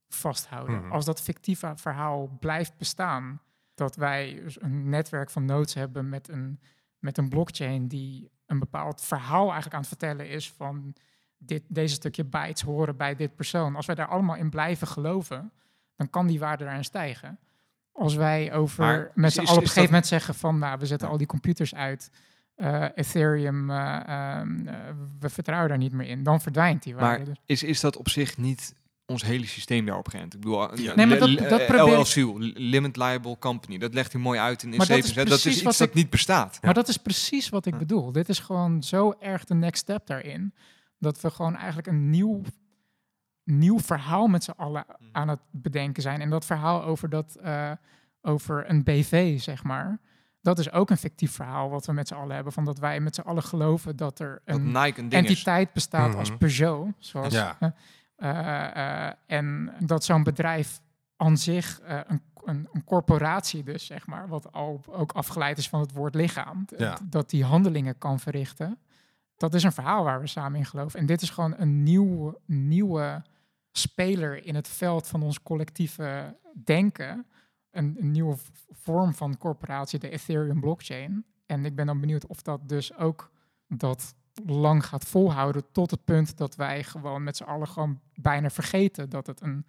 vasthouden. Mhm. Als dat fictieve verhaal blijft bestaan, dat wij een netwerk van nodes hebben met een, met een blockchain die een bepaald verhaal eigenlijk aan het vertellen is van dit, deze stukje bytes horen bij dit persoon. Als wij daar allemaal in blijven geloven, dan kan die waarde daarin stijgen. Als wij over Maar met z'n allen op een gegeven moment zeggen van nou, we zetten Ja. al die computers uit. eh, Ethereum, eh, ehm, eh, we vertrouwen daar niet meer in. Dan verdwijnt die waarde. Maar Dus- is, is dat op zich niet ons hele systeem daarop geënt? Ik bedoel, Ja. Nee, maar dat- dat probeer Limit Liable Company, dat legt hij mooi uit in, Maar dat is. Dat is iets dat ik- niet bestaat. Maar dat is precies wat ik bedoel. Dit is gewoon zo erg de next step daarin. Dat we gewoon eigenlijk een nieuw, nieuw verhaal met z'n allen Mhm. aan het bedenken zijn. En dat verhaal over, dat, eh, over een BV, zeg maar. Dat is ook een fictief verhaal wat we met z'n allen hebben. Van dat wij met z'n allen geloven dat er Dat een Nike een is. entiteit bestaat als Mhm. Peugeot. Zoals, Ja. eh, eh, en dat zo'n bedrijf aan zich eh, een, een, een corporatie dus, zeg maar, wat al ook afgeleid is van het woord lichaam, Ja. dat die handelingen kan verrichten. Dat is een verhaal waar we samen in geloven. En dit is gewoon een nieuwe, nieuwe speler in het veld van ons collectieve denken. Een, een nieuwe vorm van corporatie, de Ethereum blockchain. En ik ben dan benieuwd of dat dus ook dat lang gaat volhouden tot het punt dat wij gewoon met z'n allen gewoon bijna vergeten dat het een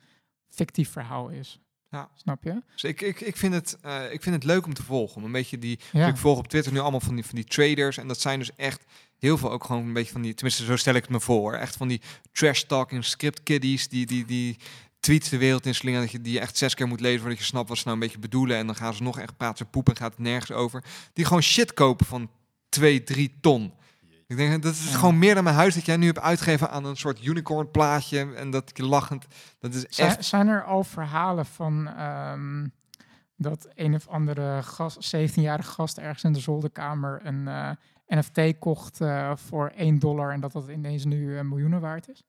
fictief verhaal is. Ja. Snap je? Dus ik, ik, ik, vind het, eh, ik vind het leuk om te volgen. Om een beetje die. Ja. Ik volg op Twitter nu allemaal van die, van die traders. En dat zijn dus echt heel veel ook gewoon een beetje van die, tenminste zo stel ik het me voor, echt van die trash talking script kiddies die, die, die tweets de wereld in slingen dat je die echt zes keer moet lezen voordat je snapt wat ze nou een beetje bedoelen en dan gaan ze nog echt praten, poepen, gaat het nergens over. Die gewoon shit kopen van 2, 3 ton. Ik denk, dat is gewoon meer dan mijn huis dat jij nu hebt uitgegeven aan een soort unicorn plaatje en dat je lachend, dat is Zijn, echt... zijn er al verhalen van ehm, dat een of andere gast, 17-jarige gast ergens in de zolderkamer een eh, NFT kocht eh, voor 1 dollar en dat dat ineens nu eh, miljoenen waard is?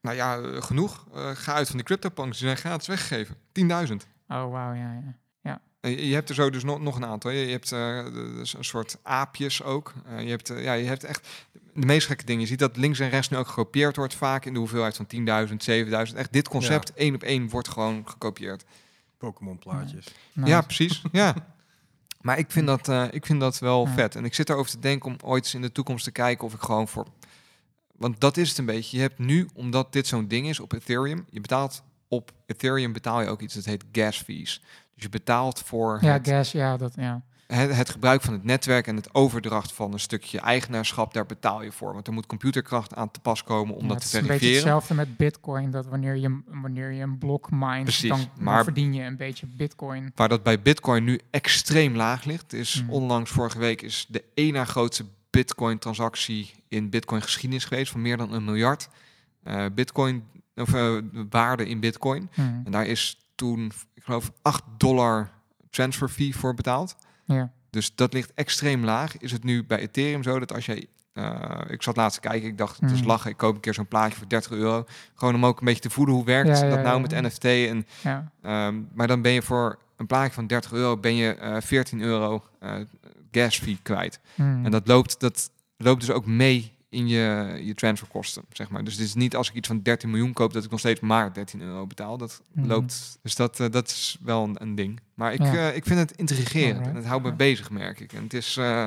Nou ja, eh, genoeg. Eh, ga uit van die CryptoPunks. Die zijn gratis weggegeven. 10.000. Oh, wauw, ja, ja. Je hebt er zo dus nog, nog een aantal. Je je hebt eh, dus een soort aapjes ook. Eh, je, hebt, ja, je hebt echt de meest gekke dingen. Je ziet dat links en rechts nu ook gekopieerd wordt vaak in de hoeveelheid van 10.000, 7.000. Echt dit concept één op één wordt gewoon gekopieerd. Pokémon plaatjes. Nice. Ja, precies. ja. Maar ik vind dat, eh, ik vind dat wel Ja. vet. En ik zit erover te denken om ooit eens in de toekomst te kijken of ik gewoon voor... Want dat is het een beetje. Je hebt nu, omdat dit zo'n ding is op Ethereum, je betaalt op Ethereum betaal je ook iets dat heet gas fees. Dus je betaalt voor Ja, het, gas, ja, dat, ja. Het, het gebruik van het netwerk en het overdracht van een stukje eigenaarschap, daar betaal je voor. Want er moet computerkracht aan te pas komen om Ja, dat het te is een beetje verifiëren. hetzelfde met bitcoin, dat wanneer je, wanneer je een blok Precies, dan, dan maar- verdien je een beetje bitcoin. Waar dat bij Bitcoin nu extreem laag ligt, is Hmm. onlangs vorige week is de na grootste Bitcoin-transactie in Bitcoin-geschiedenis geweest van meer dan een miljard eh, Bitcoin of eh, waarde in Bitcoin. Hmm. En daar is toen, ik geloof, 8 dollar transfer fee voor betaald. Ja. Dus dat ligt extreem laag. Is het nu bij Ethereum zo dat als jij eh, ik zat laatst te kijken, ik dacht, het is Hmm. lachen, ik koop een keer zo'n plaatje voor 30 euro. Gewoon om ook een beetje te voelen hoe werkt Ja, ja, dat nou ja. met NFT. En. Ehm, maar dan ben je voor een plaatje van 30 euro ben je eh 14 euro eh gas fee kwijt. Hmm. En dat loopt, dat loopt dus ook mee in je, je transferkosten, zeg maar. Dus het is niet als ik iets van 13 miljoen koop, dat ik nog steeds maar 13 euro betaal. Dat Mhm. loopt, dus dat, eh, dat is wel een, een ding. Maar ik, Ja. eh, ik vind het intrigerend Alright. en het houdt me Ja. bezig, merk ik. En het is, eh,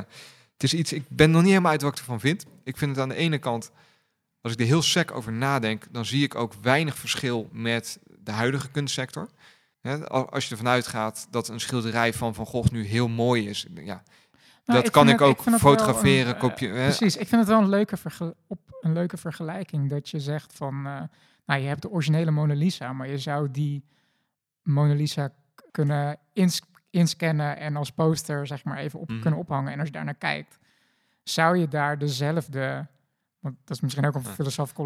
het is iets, ik ben nog niet helemaal uit wat ik ervan vind. Ik vind het aan de ene kant, als ik er heel sec over nadenk, dan zie ik ook weinig verschil met de huidige kunstsector. Al- als je ervan uitgaat dat een schilderij van Van Gogh nu heel mooi is. Ja, Nou, dat kan ik het- ook fotograferen, een, eh? Precies, ik vind het wel een leuke, op, een leuke vergelijking dat je zegt van, eh, nou je hebt de originele Mona Lisa, maar je zou die Mona Lisa kunnen ins- inscannen en als poster zeg maar even op Mhm. kunnen ophangen. En als je daar naar kijkt, zou je daar dezelfde, want dat is misschien ook een Ja.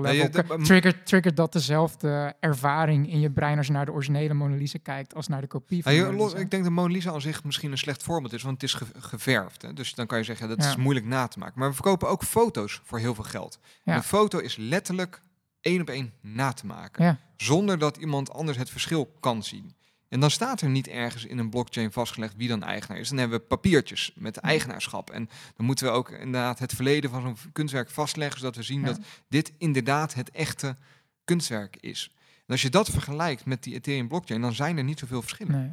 Ja, je- level, k- triggert, triggert dat dezelfde ervaring in je brein als je naar de originele Mona Lisa kijkt als naar de kopie van Ja, Mona Lisa? ik denk dat Mona Lisa aan zich misschien een slecht voorbeeld is, want het is ge- geverfd. Hè? Dus dan kan je zeggen, dat is Ja. moeilijk na te maken. Maar we verkopen ook foto's voor heel veel geld. Ja. Een foto is letterlijk één op één na te maken. Ja. Zonder dat iemand anders het verschil kan zien. En dan staat er niet ergens in een blockchain vastgelegd wie dan eigenaar is. Dan hebben we papiertjes met eigenaarschap. En dan moeten we ook inderdaad het verleden van zo'n kunstwerk vastleggen, zodat we zien Ja. dat dit inderdaad het echte kunstwerk is. En als je dat vergelijkt met die Ethereum blockchain, dan zijn er niet zoveel verschillen. Nee.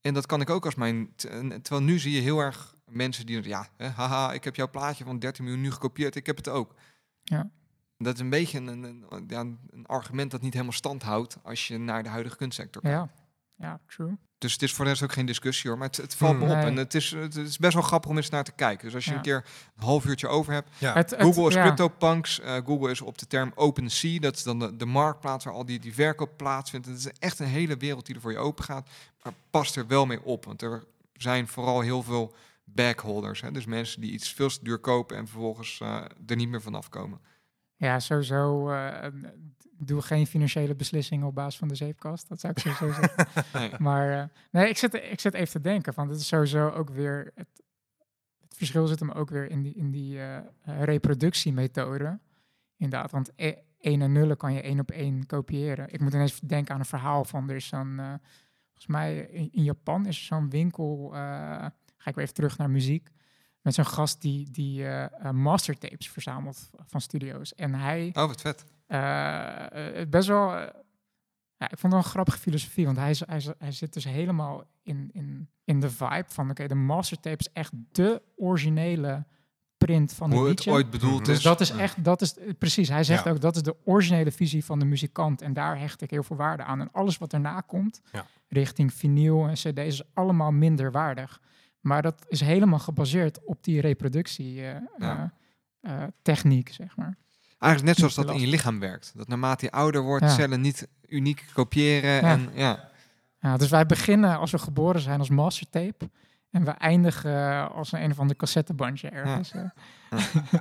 En dat kan ik ook als mijn. Terwijl nu zie je heel erg mensen die. Ja, hè, haha, ik heb jouw plaatje van 13 miljoen nu gekopieerd, ik heb het ook. Ja. Dat is een beetje een, een, een- ja, een argument dat niet helemaal stand houdt als je naar de huidige kunstsector kijkt. Ja, ja, true. Dus het is voor de rest ook geen discussie hoor, maar het, het valt me Hmm. op. En het is, het is best wel grappig om eens naar te kijken. Dus als je Ja. een keer een half uurtje over hebt. Ja. Het- het- Google is ja. CryptoPunks. eh, Google is op de term OpenSea. Dat is dan de, de marktplaats waar al die, die verkoop plaatsvindt. Het is echt een hele wereld die er voor je open gaat. Maar past er wel mee op. Want er zijn vooral heel veel backholders. Hè? Dus mensen die iets veel te duur kopen en vervolgens eh, er niet meer vanaf komen. Ja, sowieso. eh, doe geen financiële beslissingen op basis van de zeepkast. Dat zou ik sowieso zeggen. Nee. Maar eh, nee, ik zit, ik zit even te denken. Van, het is sowieso ook weer. Het, het verschil zit hem ook weer in die, in die eh, reproductiemethode. Inderdaad, want 1 en nullen kan je één op één kopiëren. Ik moet ineens denken aan een verhaal van. Er is zo'n. eh, volgens mij in, in Japan is er zo'n winkel. ga ik weer even terug naar muziek. Met zo'n gast die, die mastertapes verzamelt van studio's. En hij Oh, wat vet. Eh, eh, best wel. eh, ja, ik vond het wel een grappige filosofie, want hij, is- hij, is- hij zit dus helemaal in, in, in de vibe van: oké, de mastertape is echt de originele print van Hoe het liedje. ooit bedoeld Mhm. is. dus dat is echt, dat is eh, precies. Hij zegt Ja. ook dat is de originele visie van de muzikant en daar hecht ik heel veel waarde aan. En alles wat erna komt, Ja. richting vinyl en CD's, is allemaal minder waardig. Maar dat is helemaal gebaseerd op die reproductie. eh, Ja. eh, techniek, zeg maar. Eigenlijk net zoals dat in je lichaam werkt. Dat naarmate je ouder wordt, Ja. cellen niet uniek kopiëren. Ja. En, ja. Ja, dus wij beginnen als we geboren zijn als mastertape. En we eindigen als een, een of ander cassettebandje ergens. eh.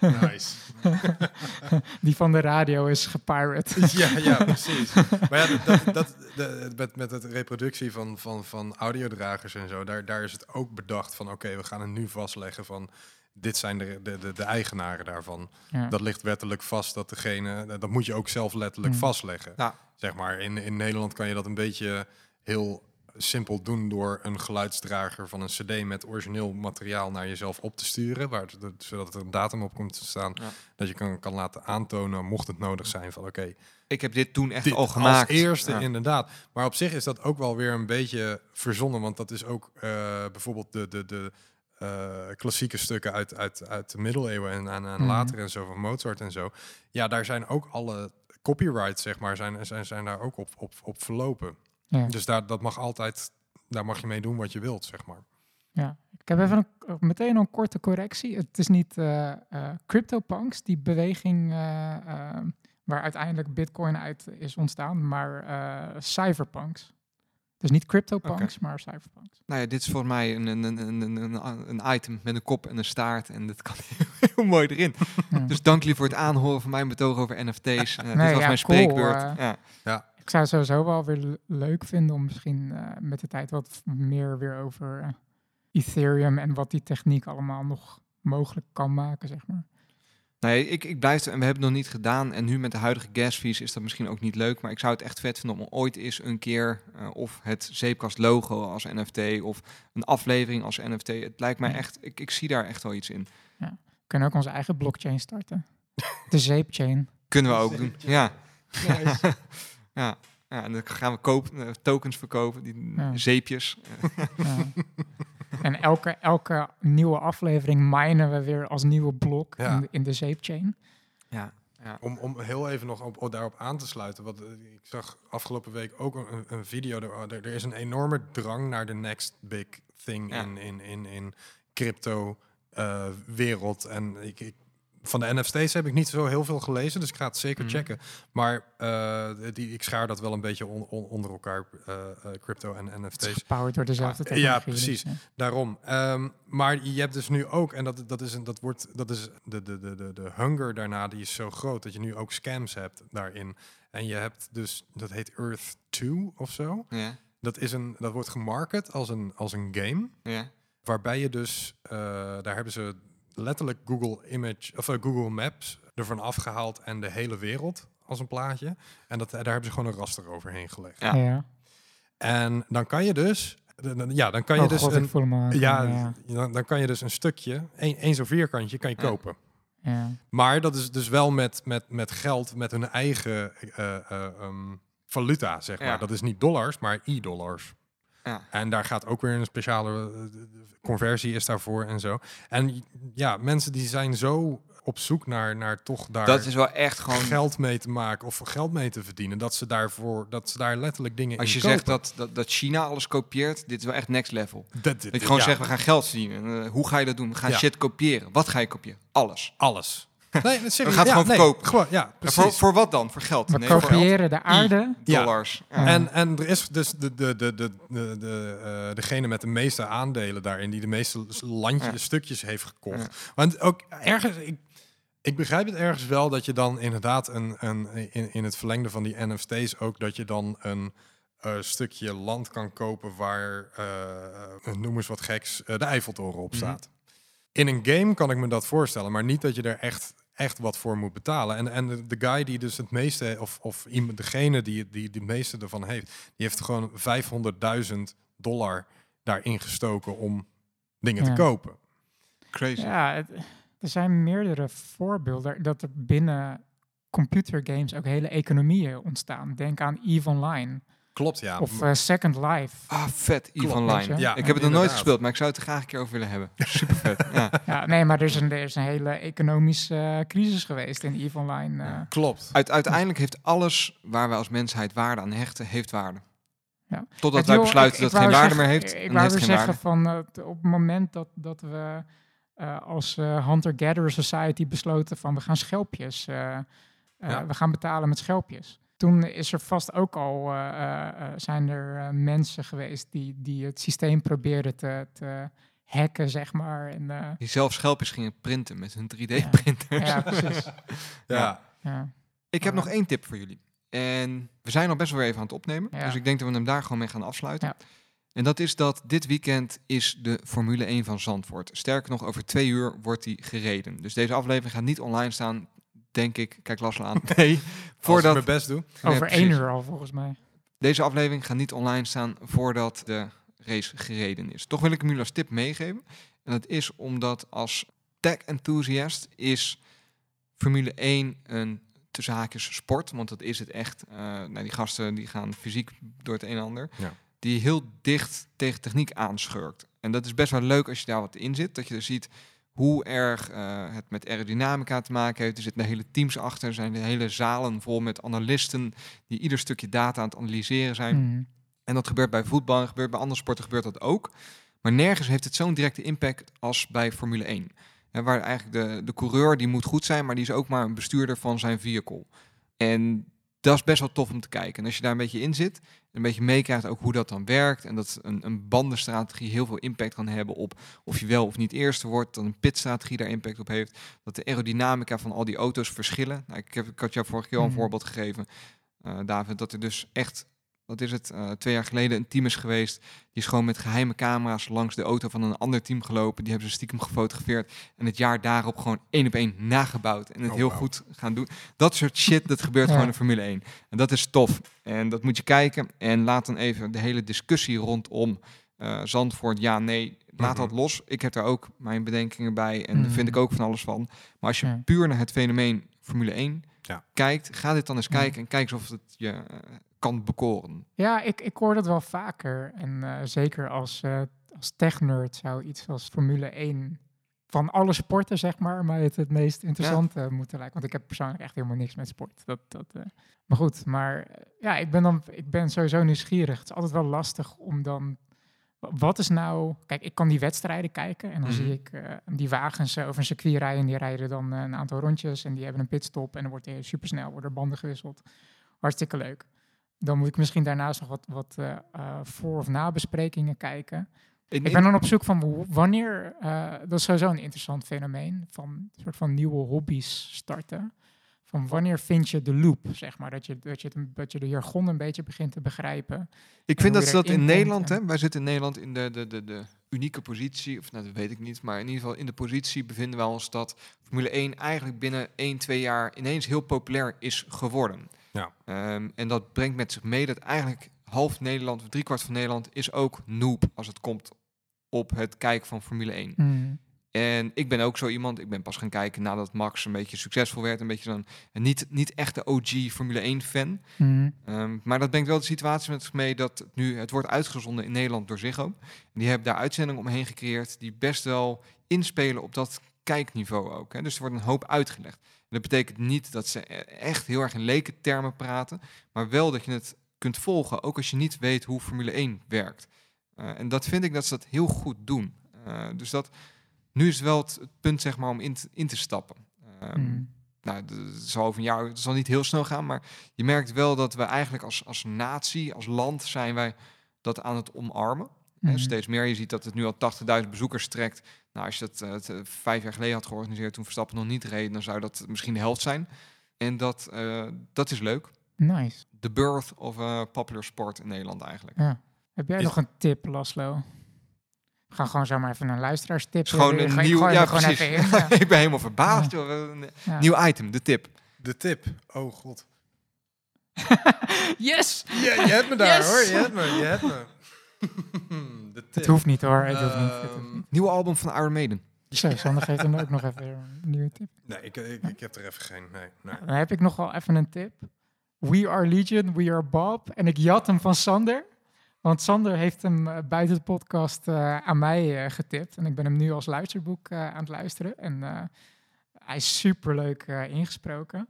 Nice. Die van de radio is gepirate. ja, ja, precies. Maar ja, dat, dat, dat, de- met, met het reproductie van, van, van audiodragers en zo, daar, daar is het ook bedacht van oké, we gaan het nu vastleggen van dit zijn de, de, de, de eigenaren daarvan. Ja. Dat ligt wettelijk vast dat degene, dat moet je ook zelf letterlijk Mm. vastleggen. Ja. Zeg maar, in, in Nederland kan je dat een beetje heel simpel doen door een geluidsdrager van een cd met origineel materiaal naar jezelf op te sturen, waar, zodat er een datum op komt te staan, Ja. dat je kan, kan laten aantonen, mocht het nodig zijn, van oké, Ik heb dit toen echt dit al gemaakt. Als eerste, Ja. inderdaad. Maar op zich is dat ook wel weer een beetje verzonnen. Want dat is ook eh, bijvoorbeeld de, de, de eh, klassieke stukken uit, uit, uit de middeleeuwen en, en, en Mhm. later en zo, van Mozart en zo. Ja, daar zijn ook alle copyrights, zeg maar, zijn, zijn, zijn daar ook op, op, op verlopen. Ja. Dus daar, dat mag altijd, daar mag je mee doen wat je wilt, zeg maar. Ja, ik heb even een, meteen een korte correctie. Het is niet eh, eh, CryptoPunks, die beweging eh, eh, waar uiteindelijk Bitcoin uit is ontstaan, maar eh, Cypherpunks. Dus niet CryptoPunks, maar Cypherpunks. Nou ja, dit is volgens mij een, een, een, een, een, een item met een kop en een staart. En dat kan heel mooi erin. Ja. Dus dank jullie voor het aanhoren van mijn betoog over NFT's. Eh, dit was ja, mijn cool, spreekbeurt. eh. ja. Ik zou het sowieso wel weer le- leuk vinden om misschien eh, met de tijd wat meer weer over Ethereum en wat die techniek allemaal nog mogelijk kan maken, zeg maar. Nee, ik, ik blijf er, en we hebben het nog niet gedaan. En nu met de huidige gas fees is dat misschien ook niet leuk. Maar ik zou het echt vet vinden om ooit eens een keer eh, of het zeepkast logo als NFT of een aflevering als NFT. Het lijkt mij Ja. echt, ik, ik zie daar echt wel iets in. We kunnen ook onze eigen blockchain starten. De zeepchain. Kunnen we ook doen. Ja. ja. Ja, en dan gaan we koop, eh, tokens verkopen, die Ja. zeepjes. Ja. En elke, elke nieuwe aflevering minen we weer als nieuwe blok Ja. in, de, in de zeepchain. Ja, ja. Om, om heel even nog op, op- daarop aan te sluiten. Wat, eh, ik zag afgelopen week ook een, een video. Er, er, er is een enorme drang naar de next big thing Ja. in, in, in, in crypto eh, wereld. En ik, ik, van de NFT's heb ik niet zo heel veel gelezen, dus ik ga het zeker Mhm. checken. Maar eh, die, ik schaar dat wel een beetje on- on- onder elkaar, eh, eh, crypto en NFT's. gepowered door dezelfde Ah, ja, precies. dus, Daarom. Ehm, maar je hebt dus nu ook, en dat, dat is, een, dat wordt, dat is de, de, de, de, de hunger daarna, die is zo groot dat je nu ook scams hebt daarin. En je hebt dus, dat heet Earth 2 of zo. Ja, Dat, is een, dat wordt gemarket als een, als een game, ja. waarbij je dus, daar hebben ze letterlijk Google Image of eh, Google Maps ervan afgehaald en de hele wereld als een plaatje. En dat, daar hebben ze gewoon een raster overheen gelegd. Ja. En dan kan je dus, ja, dan kan je oh dus god, een, ik voel hem aan. ja, ja. Dan, dan kan je dus een stukje, één, één zo'n vierkantje, kan je Ja. kopen. ja. Maar dat is dus wel met, met, met geld, met hun eigen eh, eh, ehm, valuta, zeg maar. Dat is niet dollars, maar e-dollars. Ja. En daar gaat ook weer een speciale eh, conversie is daarvoor en zo. En ja, mensen die zijn zo op zoek naar, naar toch daar Dat is wel echt gewoon... geld mee te maken of geld mee te verdienen. Dat ze daarvoor, dat ze daar letterlijk dingen Als in je zegt dat, dat, dat China alles kopieert, dit is wel echt next level. dat, je gewoon ja, zegt, we gaan geld verdienen. Eh, hoe ga je dat doen? We gaan Ja. shit kopiëren. Wat ga je kopiëren? Alles. alles. Nee, dat serieus. gaan het ja, gewoon nee, verkopen. Gewoon, ja, precies. voor, voor wat dan? Voor geld? We Nee, voor geld. kopiëren de aarde. Dollars. Ja. Ja. En, en er is dus de, de, de, de, de, de, eh, degene met de meeste aandelen daarin, die de meeste landjes, Ja. stukjes heeft gekocht. Want ook ergens, ik, ik begrijp het ergens wel dat je dan inderdaad een, een, in, in het verlengde van die NFT's ook, dat je dan een eh, stukje land kan kopen waar, eh, noem eens wat geks, de Eiffeltoren op Mhm. staat. In een game kan ik me dat voorstellen, maar niet dat je er echt, echt wat voor moet betalen. En, en de, de guy die dus het meeste, of, of iemand, degene die, die, die het meeste ervan heeft, die heeft gewoon 500.000 dollar daarin gestoken om dingen Ja. te kopen. Crazy. Ja, het- er zijn meerdere voorbeelden dat er binnen computergames ook hele economieën ontstaan. Denk aan EVE Online Klopt, ja. of eh, Second Life. Ah, vet. Eve Klopt, Online. Ja, ik heb het nog nooit gespeeld, maar ik zou het er graag een keer over willen hebben. Super vet. Ja. Ja, nee, maar er is een, er is een hele economische eh, crisis geweest in EVE Online. eh. Klopt. Uit, uiteindelijk heeft alles waar we als mensheid waarde aan hechten, heeft waarde. Ja. Totdat Het wij besluiten ik- dat het geen waarde meer heeft. Ik wou weer zeggen waarde. van op het moment dat, dat we eh, als eh, Hunter-Gatherer Society besloten van we gaan schelpjes, eh, eh, Ja. we gaan betalen met schelpjes. Toen is er vast ook al, eh, eh, eh, zijn er mensen geweest die, die het systeem probeerden te, te hacken, zeg maar. En, eh, Die zelf schelpjes gingen printen met hun 3D-printers. ja, precies. Ja. Ja. Ik heb Ja. nog één tip voor jullie. En we zijn al best wel weer even aan het opnemen. Ja. Dus ik denk dat we hem daar gewoon mee gaan afsluiten. Ja. En dat is dat dit weekend is de Formule 1 van Zandvoort. Sterker nog, over twee uur wordt die gereden. Dus deze aflevering gaat niet online staan, denk ik. Kijk Laslo aan. Nee, Voordat ik mijn best doe. Nee, Over precies. één uur al, volgens mij. Deze aflevering gaat niet online staan voordat de race gereden is. Toch wil ik hem jullie als tip meegeven. En dat is omdat als tech enthusiast is Formule 1 een tussen haakjes sport. Want dat is het echt. Eh, nou, die gasten die gaan fysiek door het een en ander. Ja. Die heel dicht tegen techniek aanschurkt. En dat is best wel leuk als je daar wat in zit. Dat je er ziet hoe erg eh, het met aerodynamica te maken heeft. Er zitten hele teams achter. Er zijn de hele zalen vol met analisten die ieder stukje data aan het analyseren zijn. Mhm. En dat gebeurt bij voetbal en gebeurt bij andere sporten gebeurt dat ook. Maar nergens heeft het zo'n directe impact als bij Formule 1. Hè, waar eigenlijk de, de coureur die moet goed zijn, maar die is ook maar een bestuurder van zijn vehicle. En dat is best wel tof om te kijken. En als je daar een beetje in zit, een beetje meekrijgt ook hoe dat dan werkt. En dat een, een bandenstrategie heel veel impact kan hebben op of je wel of niet eerste wordt. Dat een pitstrategie daar impact op heeft. Dat de aerodynamica van al die auto's verschillen. Nou, ik, heb, ik had jou vorige keer al een Mhm. voorbeeld gegeven, eh, David, dat er dus echt wat is het, eh, twee jaar geleden een team is geweest. Die is gewoon met geheime camera's langs de auto van een ander team gelopen. Die hebben ze stiekem gefotografeerd. En het jaar daarop gewoon één op één nagebouwd. En het Oh, heel goed gaan doen. Dat soort shit, dat gebeurt Ja. gewoon in Formule 1. En dat is tof. En dat moet je kijken. En laat dan even de hele discussie rondom eh, Zandvoort, ja, nee. Laat Mhm. dat los. Ik heb daar ook mijn bedenkingen bij. En daar vind ik Mhm. ook van alles van. Maar als je Ja. puur naar het fenomeen Formule 1 Ja. kijkt, ga dit dan eens kijken. En kijk eens of het je eh, kan bekoren. Ja, ik, ik hoor dat wel vaker. En eh, zeker als, eh als technerd zou iets als Formule 1 van alle sporten, zeg maar, mij het het meest interessante moeten lijken. Want ik heb persoonlijk echt helemaal niks met sport. Dat, dat, eh, maar goed, maar eh, ja, ik ben, dan, ik ben sowieso nieuwsgierig. Het is altijd wel lastig om dan... wa- Wat is nou... Kijk, ik kan die wedstrijden kijken en dan Mhm. zie ik eh, die wagens eh, over een circuit rijden. En die rijden dan eh, een aantal rondjes en die hebben een pitstop. En dan wordt er supersnel, worden banden gewisseld. Hartstikke leuk. Dan moet ik misschien daarnaast nog wat, wat eh, eh, voor- of nabesprekingen kijken. In- Ik ben dan op zoek van wanneer, eh, dat is sowieso een interessant fenomeen, van een soort van nieuwe hobby's starten. Van wanneer vind je de loop, zeg maar, dat je, dat je, het, dat je de jargon een beetje begint te begrijpen. Ik vind dat ze dat in Nederland, hè, wij zitten in Nederland in de, de, de, de unieke positie, of nou, dat weet ik niet, maar in ieder geval in de positie bevinden we ons dat Formule 1 eigenlijk binnen 1, 2 jaar ineens heel populair is geworden. Ja. Ehm, en dat brengt met zich mee dat eigenlijk half Nederland, of driekwart van Nederland, is ook noob als het komt op het kijken van Formule 1. Hmm. En ik ben ook zo iemand, ik ben pas gaan kijken nadat Max een beetje succesvol werd, een beetje en niet, niet echt de OG Formule 1 fan. Hmm. Ehm, maar dat brengt wel de situatie met zich mee dat het nu het wordt uitgezonden in Nederland door Ziggo. En die hebben daar uitzendingen omheen gecreëerd die best wel inspelen op dat kijkniveau ook. Hè. Dus er wordt een hoop uitgelegd. Dat betekent niet dat ze e- echt heel erg in lekentermen praten, maar wel dat je het kunt volgen, ook als je niet weet hoe Formule 1 werkt. Eh, en dat vind ik dat ze dat heel goed doen. Eh, dus dat, nu is wel het, het punt zeg maar om in te, in te stappen. Ehm, Hmm. nou, het zal over een jaar, het zal niet heel snel gaan, maar je merkt wel dat we eigenlijk als, als natie, als land, zijn wij dat aan het omarmen. Hè, Hmm. steeds meer. Je ziet dat het nu al 80.000 bezoekers trekt. Nou, als je dat eh, het, eh, vijf jaar geleden had georganiseerd, toen Verstappen nog niet reed, dan zou dat misschien de helft zijn. En dat, eh, dat is leuk. Nice. The birth of a popular sport in Nederland eigenlijk. Ja. Heb jij Is- nog een tip, Laslo? We gaan gewoon zomaar even een is gewoon een nieuw, ja gewoon precies. even in, ja. ik ben helemaal verbaasd. joh. Ja. Nieuw item, de tip. De tip. Oh god. Yes! Ja, je hebt me daar Yes! hoor. Je hebt me. Je hebt me. De tip. Het hoeft niet hoor. Het hoeft niet. Het hoeft Ehm, niet. Nieuwe album van Iron Maiden. Zo, Sander geeft dan ook nog even een nieuwe tip. nee, ik, ik, ik heb er even geen. Nee, nee. Dan heb ik nog wel even een tip. We are Legion, we are Bob. En ik jat hem van Sander. Want Sander heeft hem eh, buiten de podcast eh, aan mij eh, getipt. En ik ben hem nu als luisterboek eh, aan het luisteren. En eh, hij is superleuk eh, ingesproken.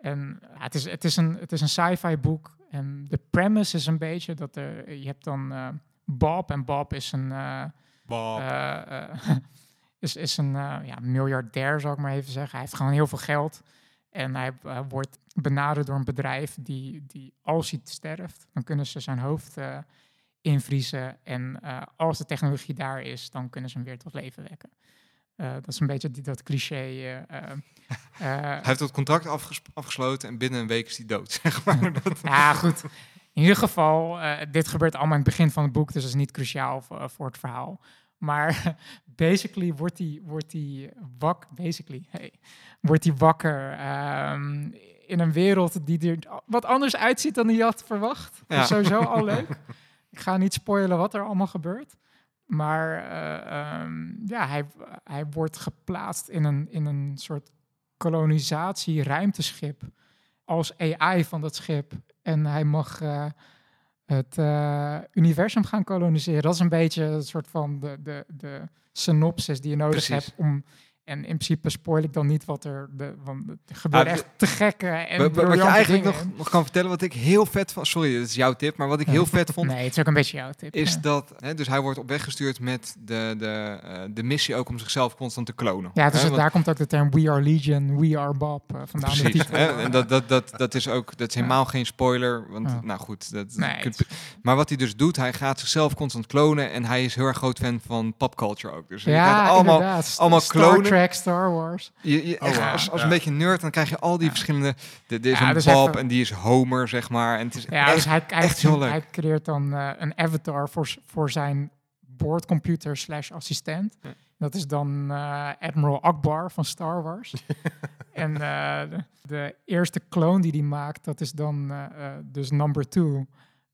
En ja, het, is, het, is een, het is een sci-fi boek. En de premise is een beetje dat er, je hebt dan eh, Bob. En Bob is een... eh, Bob. eh, is, is een ja, miljardair, zou ik maar even zeggen. Hij heeft gewoon heel veel geld. En hij wordt benaderd door een bedrijf die, die als hij sterft, dan kunnen ze zijn hoofd invriezen. En als de technologie daar is, dan kunnen ze hem weer tot leven wekken. Eh, dat is een beetje die, dat cliché. eh, eh, Hij heeft dat contract afges- afgesloten en binnen een week is hij dood. Zeg maar. Ja, goed. In ieder geval, dit gebeurt allemaal in het begin van het boek, dus dat is niet cruciaal voor, voor het verhaal. Maar basically wordt hij wordt hij wak, basically, hey, wordt hij wakker ehm, in een wereld die er wat anders uitziet dan hij had verwacht. Dat is Ja. sowieso al leuk. Ik ga niet spoilen wat er allemaal gebeurt. Maar eh, ehm, ja, hij, hij wordt geplaatst in een, in een soort kolonisatie-ruimteschip als AI van dat schip. En hij mag eh, het eh, universum gaan koloniseren. Dat is een beetje een soort van de, de, de synopsis die je nodig Precies. hebt om... En in principe spoil ik dan niet wat er... De, want gebeuren Ah, echt te gekke en Wa- wa- wat je eigenlijk nog, kan vertellen, wat ik heel vet vond. Sorry, het is jouw tip, maar wat ik heel vet vond. Nee, het is ook een beetje jouw tip. Is ja. dat, hè, dus hij wordt op weg gestuurd met de, de, eh, de missie ook om zichzelf constant te klonen. Ja, dus Hè, want- daar komt ook de term We Are Legion, We Are Bob uh, vandaan. de Precies. Hè? En dat, dat, dat, dat is ook dat is Ja. helemaal geen spoiler. Want nou goed, dat, Nee, kunt- maar wat hij dus doet, hij gaat zichzelf constant klonen. En hij is heel erg groot fan van popculture ook. Dus ja, gaat allemaal, allemaal klonen. Trek, Star Wars. je, je, Oh, als, als Ja. een beetje nerd, dan krijg je al die Ja. verschillende. De, er is Ja, een dus Bob even- en die is Homer, zeg maar. En het is Ja, echt, dus hij, hij, echt heel leuk. hij creëert dan eh, een avatar voor, voor zijn boordcomputer slash assistent. Ja. Dat is dan eh, Admiral Akbar van Star Wars. en eh, de, de eerste kloon die hij maakt, dat is dan dus number two.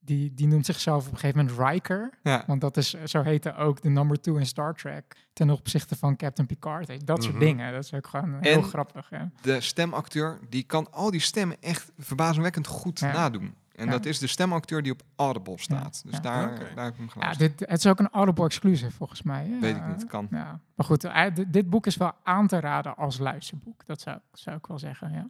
Die, die noemt zichzelf op een gegeven moment Riker. ja. Want dat is, zo heette ook de number two in Star Trek. Ten opzichte van Captain Picard. Dat soort Mhm. dingen. Dat is ook gewoon heel En- grappig. Ja. De stemacteur, die kan al die stemmen echt verbazingwekkend goed Ja. nadoen. En Ja. dat is de stemacteur die op Audible staat. Dus Ja. daar, daar heb ik hem Ja, geluisterd. dit, het is ook een Audible exclusive volgens mij. Weet ik niet, kan. Ja. Maar goed, eh, dit, dit boek is wel aan te raden als luisterboek. Dat zou, zou ik wel zeggen, ja.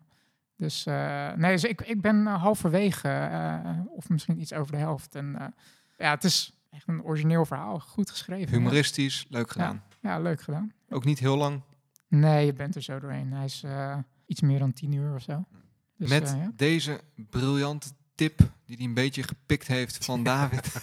Dus eh, nee, dus ik, ik ben eh, halverwege, eh, of misschien iets over de helft. En ja, het is echt een origineel verhaal. Goed geschreven. Humoristisch, leuk gedaan. Ja, ja, leuk gedaan. Ook niet heel lang. Nee, je bent er zo doorheen. Hij is iets meer dan tien uur of zo. Dus, Met ja. deze briljante tip die hij een beetje gepikt heeft van David.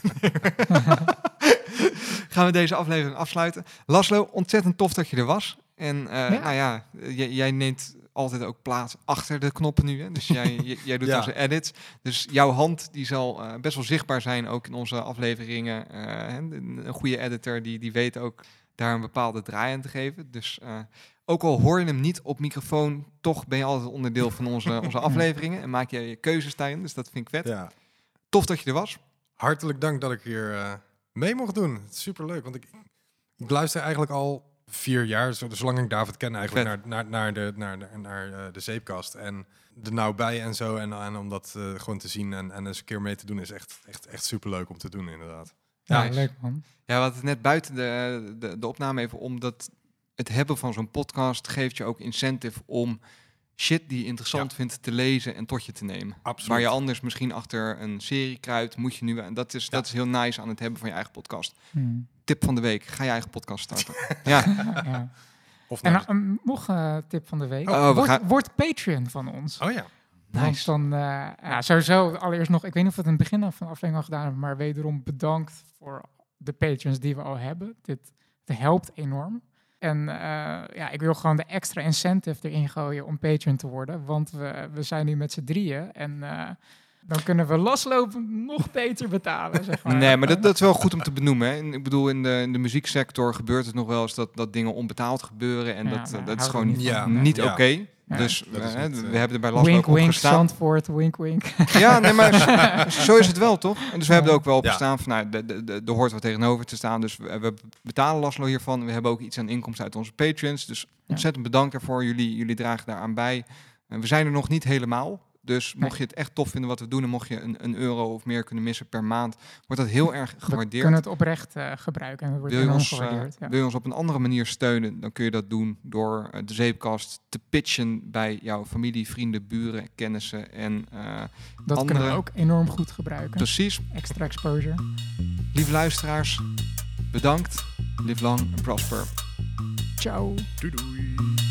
Gaan we deze aflevering afsluiten. Laslo, ontzettend tof dat je er was. En Ja. nou ja, jij neemt altijd ook plaats achter de knoppen nu. Hè? Dus jij, j- jij doet Ja. onze edits. Dus jouw hand die zal eh, best wel zichtbaar zijn ook in onze afleveringen. Hè, een goede editor die, die weet ook daar een bepaalde draai aan te geven. Dus eh, ook al hoor je hem niet op microfoon, toch ben je altijd onderdeel van onze, onze afleveringen. En maak jij je keuzes daarin. Dus dat vind ik vet. Ja. Tof dat je er was. Hartelijk dank dat ik hier mee mocht doen. Superleuk, want ik, ik luister eigenlijk al vier jaar, zo- zolang ik David ken eigenlijk, naar, naar, naar, de, naar, naar, naar eh, de zeepkast. En er nou bij en zo. En, en om dat eh, gewoon te zien en, en eens een keer mee te doen, is echt, echt, echt superleuk om te doen, inderdaad. ja, Nice. leuk man. Ja, we hadden het net buiten de, de, de opname even om dat het hebben van zo'n podcast geeft je ook incentive om shit die je interessant vindt te lezen en tot je te nemen. Absoluut. Waar je anders misschien achter een serie kruipt, moet je nu... En dat is, Ja. dat is heel nice aan het hebben van je eigen podcast. Hmm. Tip van de week, ga je eigen podcast starten. ja, ja. Of En um, nog een tip van de week. Oh, we word, gaan- word Patreon van ons. Oh ja. Want nice. dan, eh, ja, sowieso allereerst nog, ik weet niet of we het in het begin van de aflevering al gedaan hebben, maar wederom bedankt voor de patrons die we al hebben. Dit, dit helpt enorm. En eh, ja, ik wil gewoon de extra incentive erin gooien om patron te worden, want we, we zijn nu met z'n drieën en eh, dan kunnen we loslopen nog beter betalen, zeg maar. Nee, maar dat, dat is wel goed om te benoemen. Hè. Ik bedoel, in de, in de muzieksector gebeurt het nog wel eens dat, dat dingen onbetaald gebeuren. En Ja, dat, daar dat is gewoon niet. Ja. oké. Ja. Dus eh, we eh, hebben er bij Laslo Wink, ook op wink, gestaan. Zandvoort, wink, wink. Ja, nee, maar zo- zo is het wel, toch? En dus we hebben er ook wel op Ja. gestaan van, nou, de- de- de- er hoort wat tegenover te staan. Dus we, we betalen Laslo hiervan. We hebben ook iets aan inkomsten uit onze patrons. Dus ontzettend bedankt daarvoor. Jullie, jullie dragen daaraan bij. En we zijn er nog niet helemaal. Dus mocht je het echt tof vinden wat we doen... en mocht je een, een euro of meer kunnen missen per maand... wordt dat heel erg We gewaardeerd. kunnen het oprecht eh, gebruiken en het wordt Wil je, ons, eh, gewaardeerd. ja. wil je ons op een andere manier steunen, dan kun je dat doen door eh, de zeepkast te pitchen bij jouw familie, vrienden, buren, kennissen en eh, Dat kunnen we ook enorm goed gebruiken. precies. Extra exposure. Lieve luisteraars, bedankt. Live long and prosper. Ciao. Doei doei.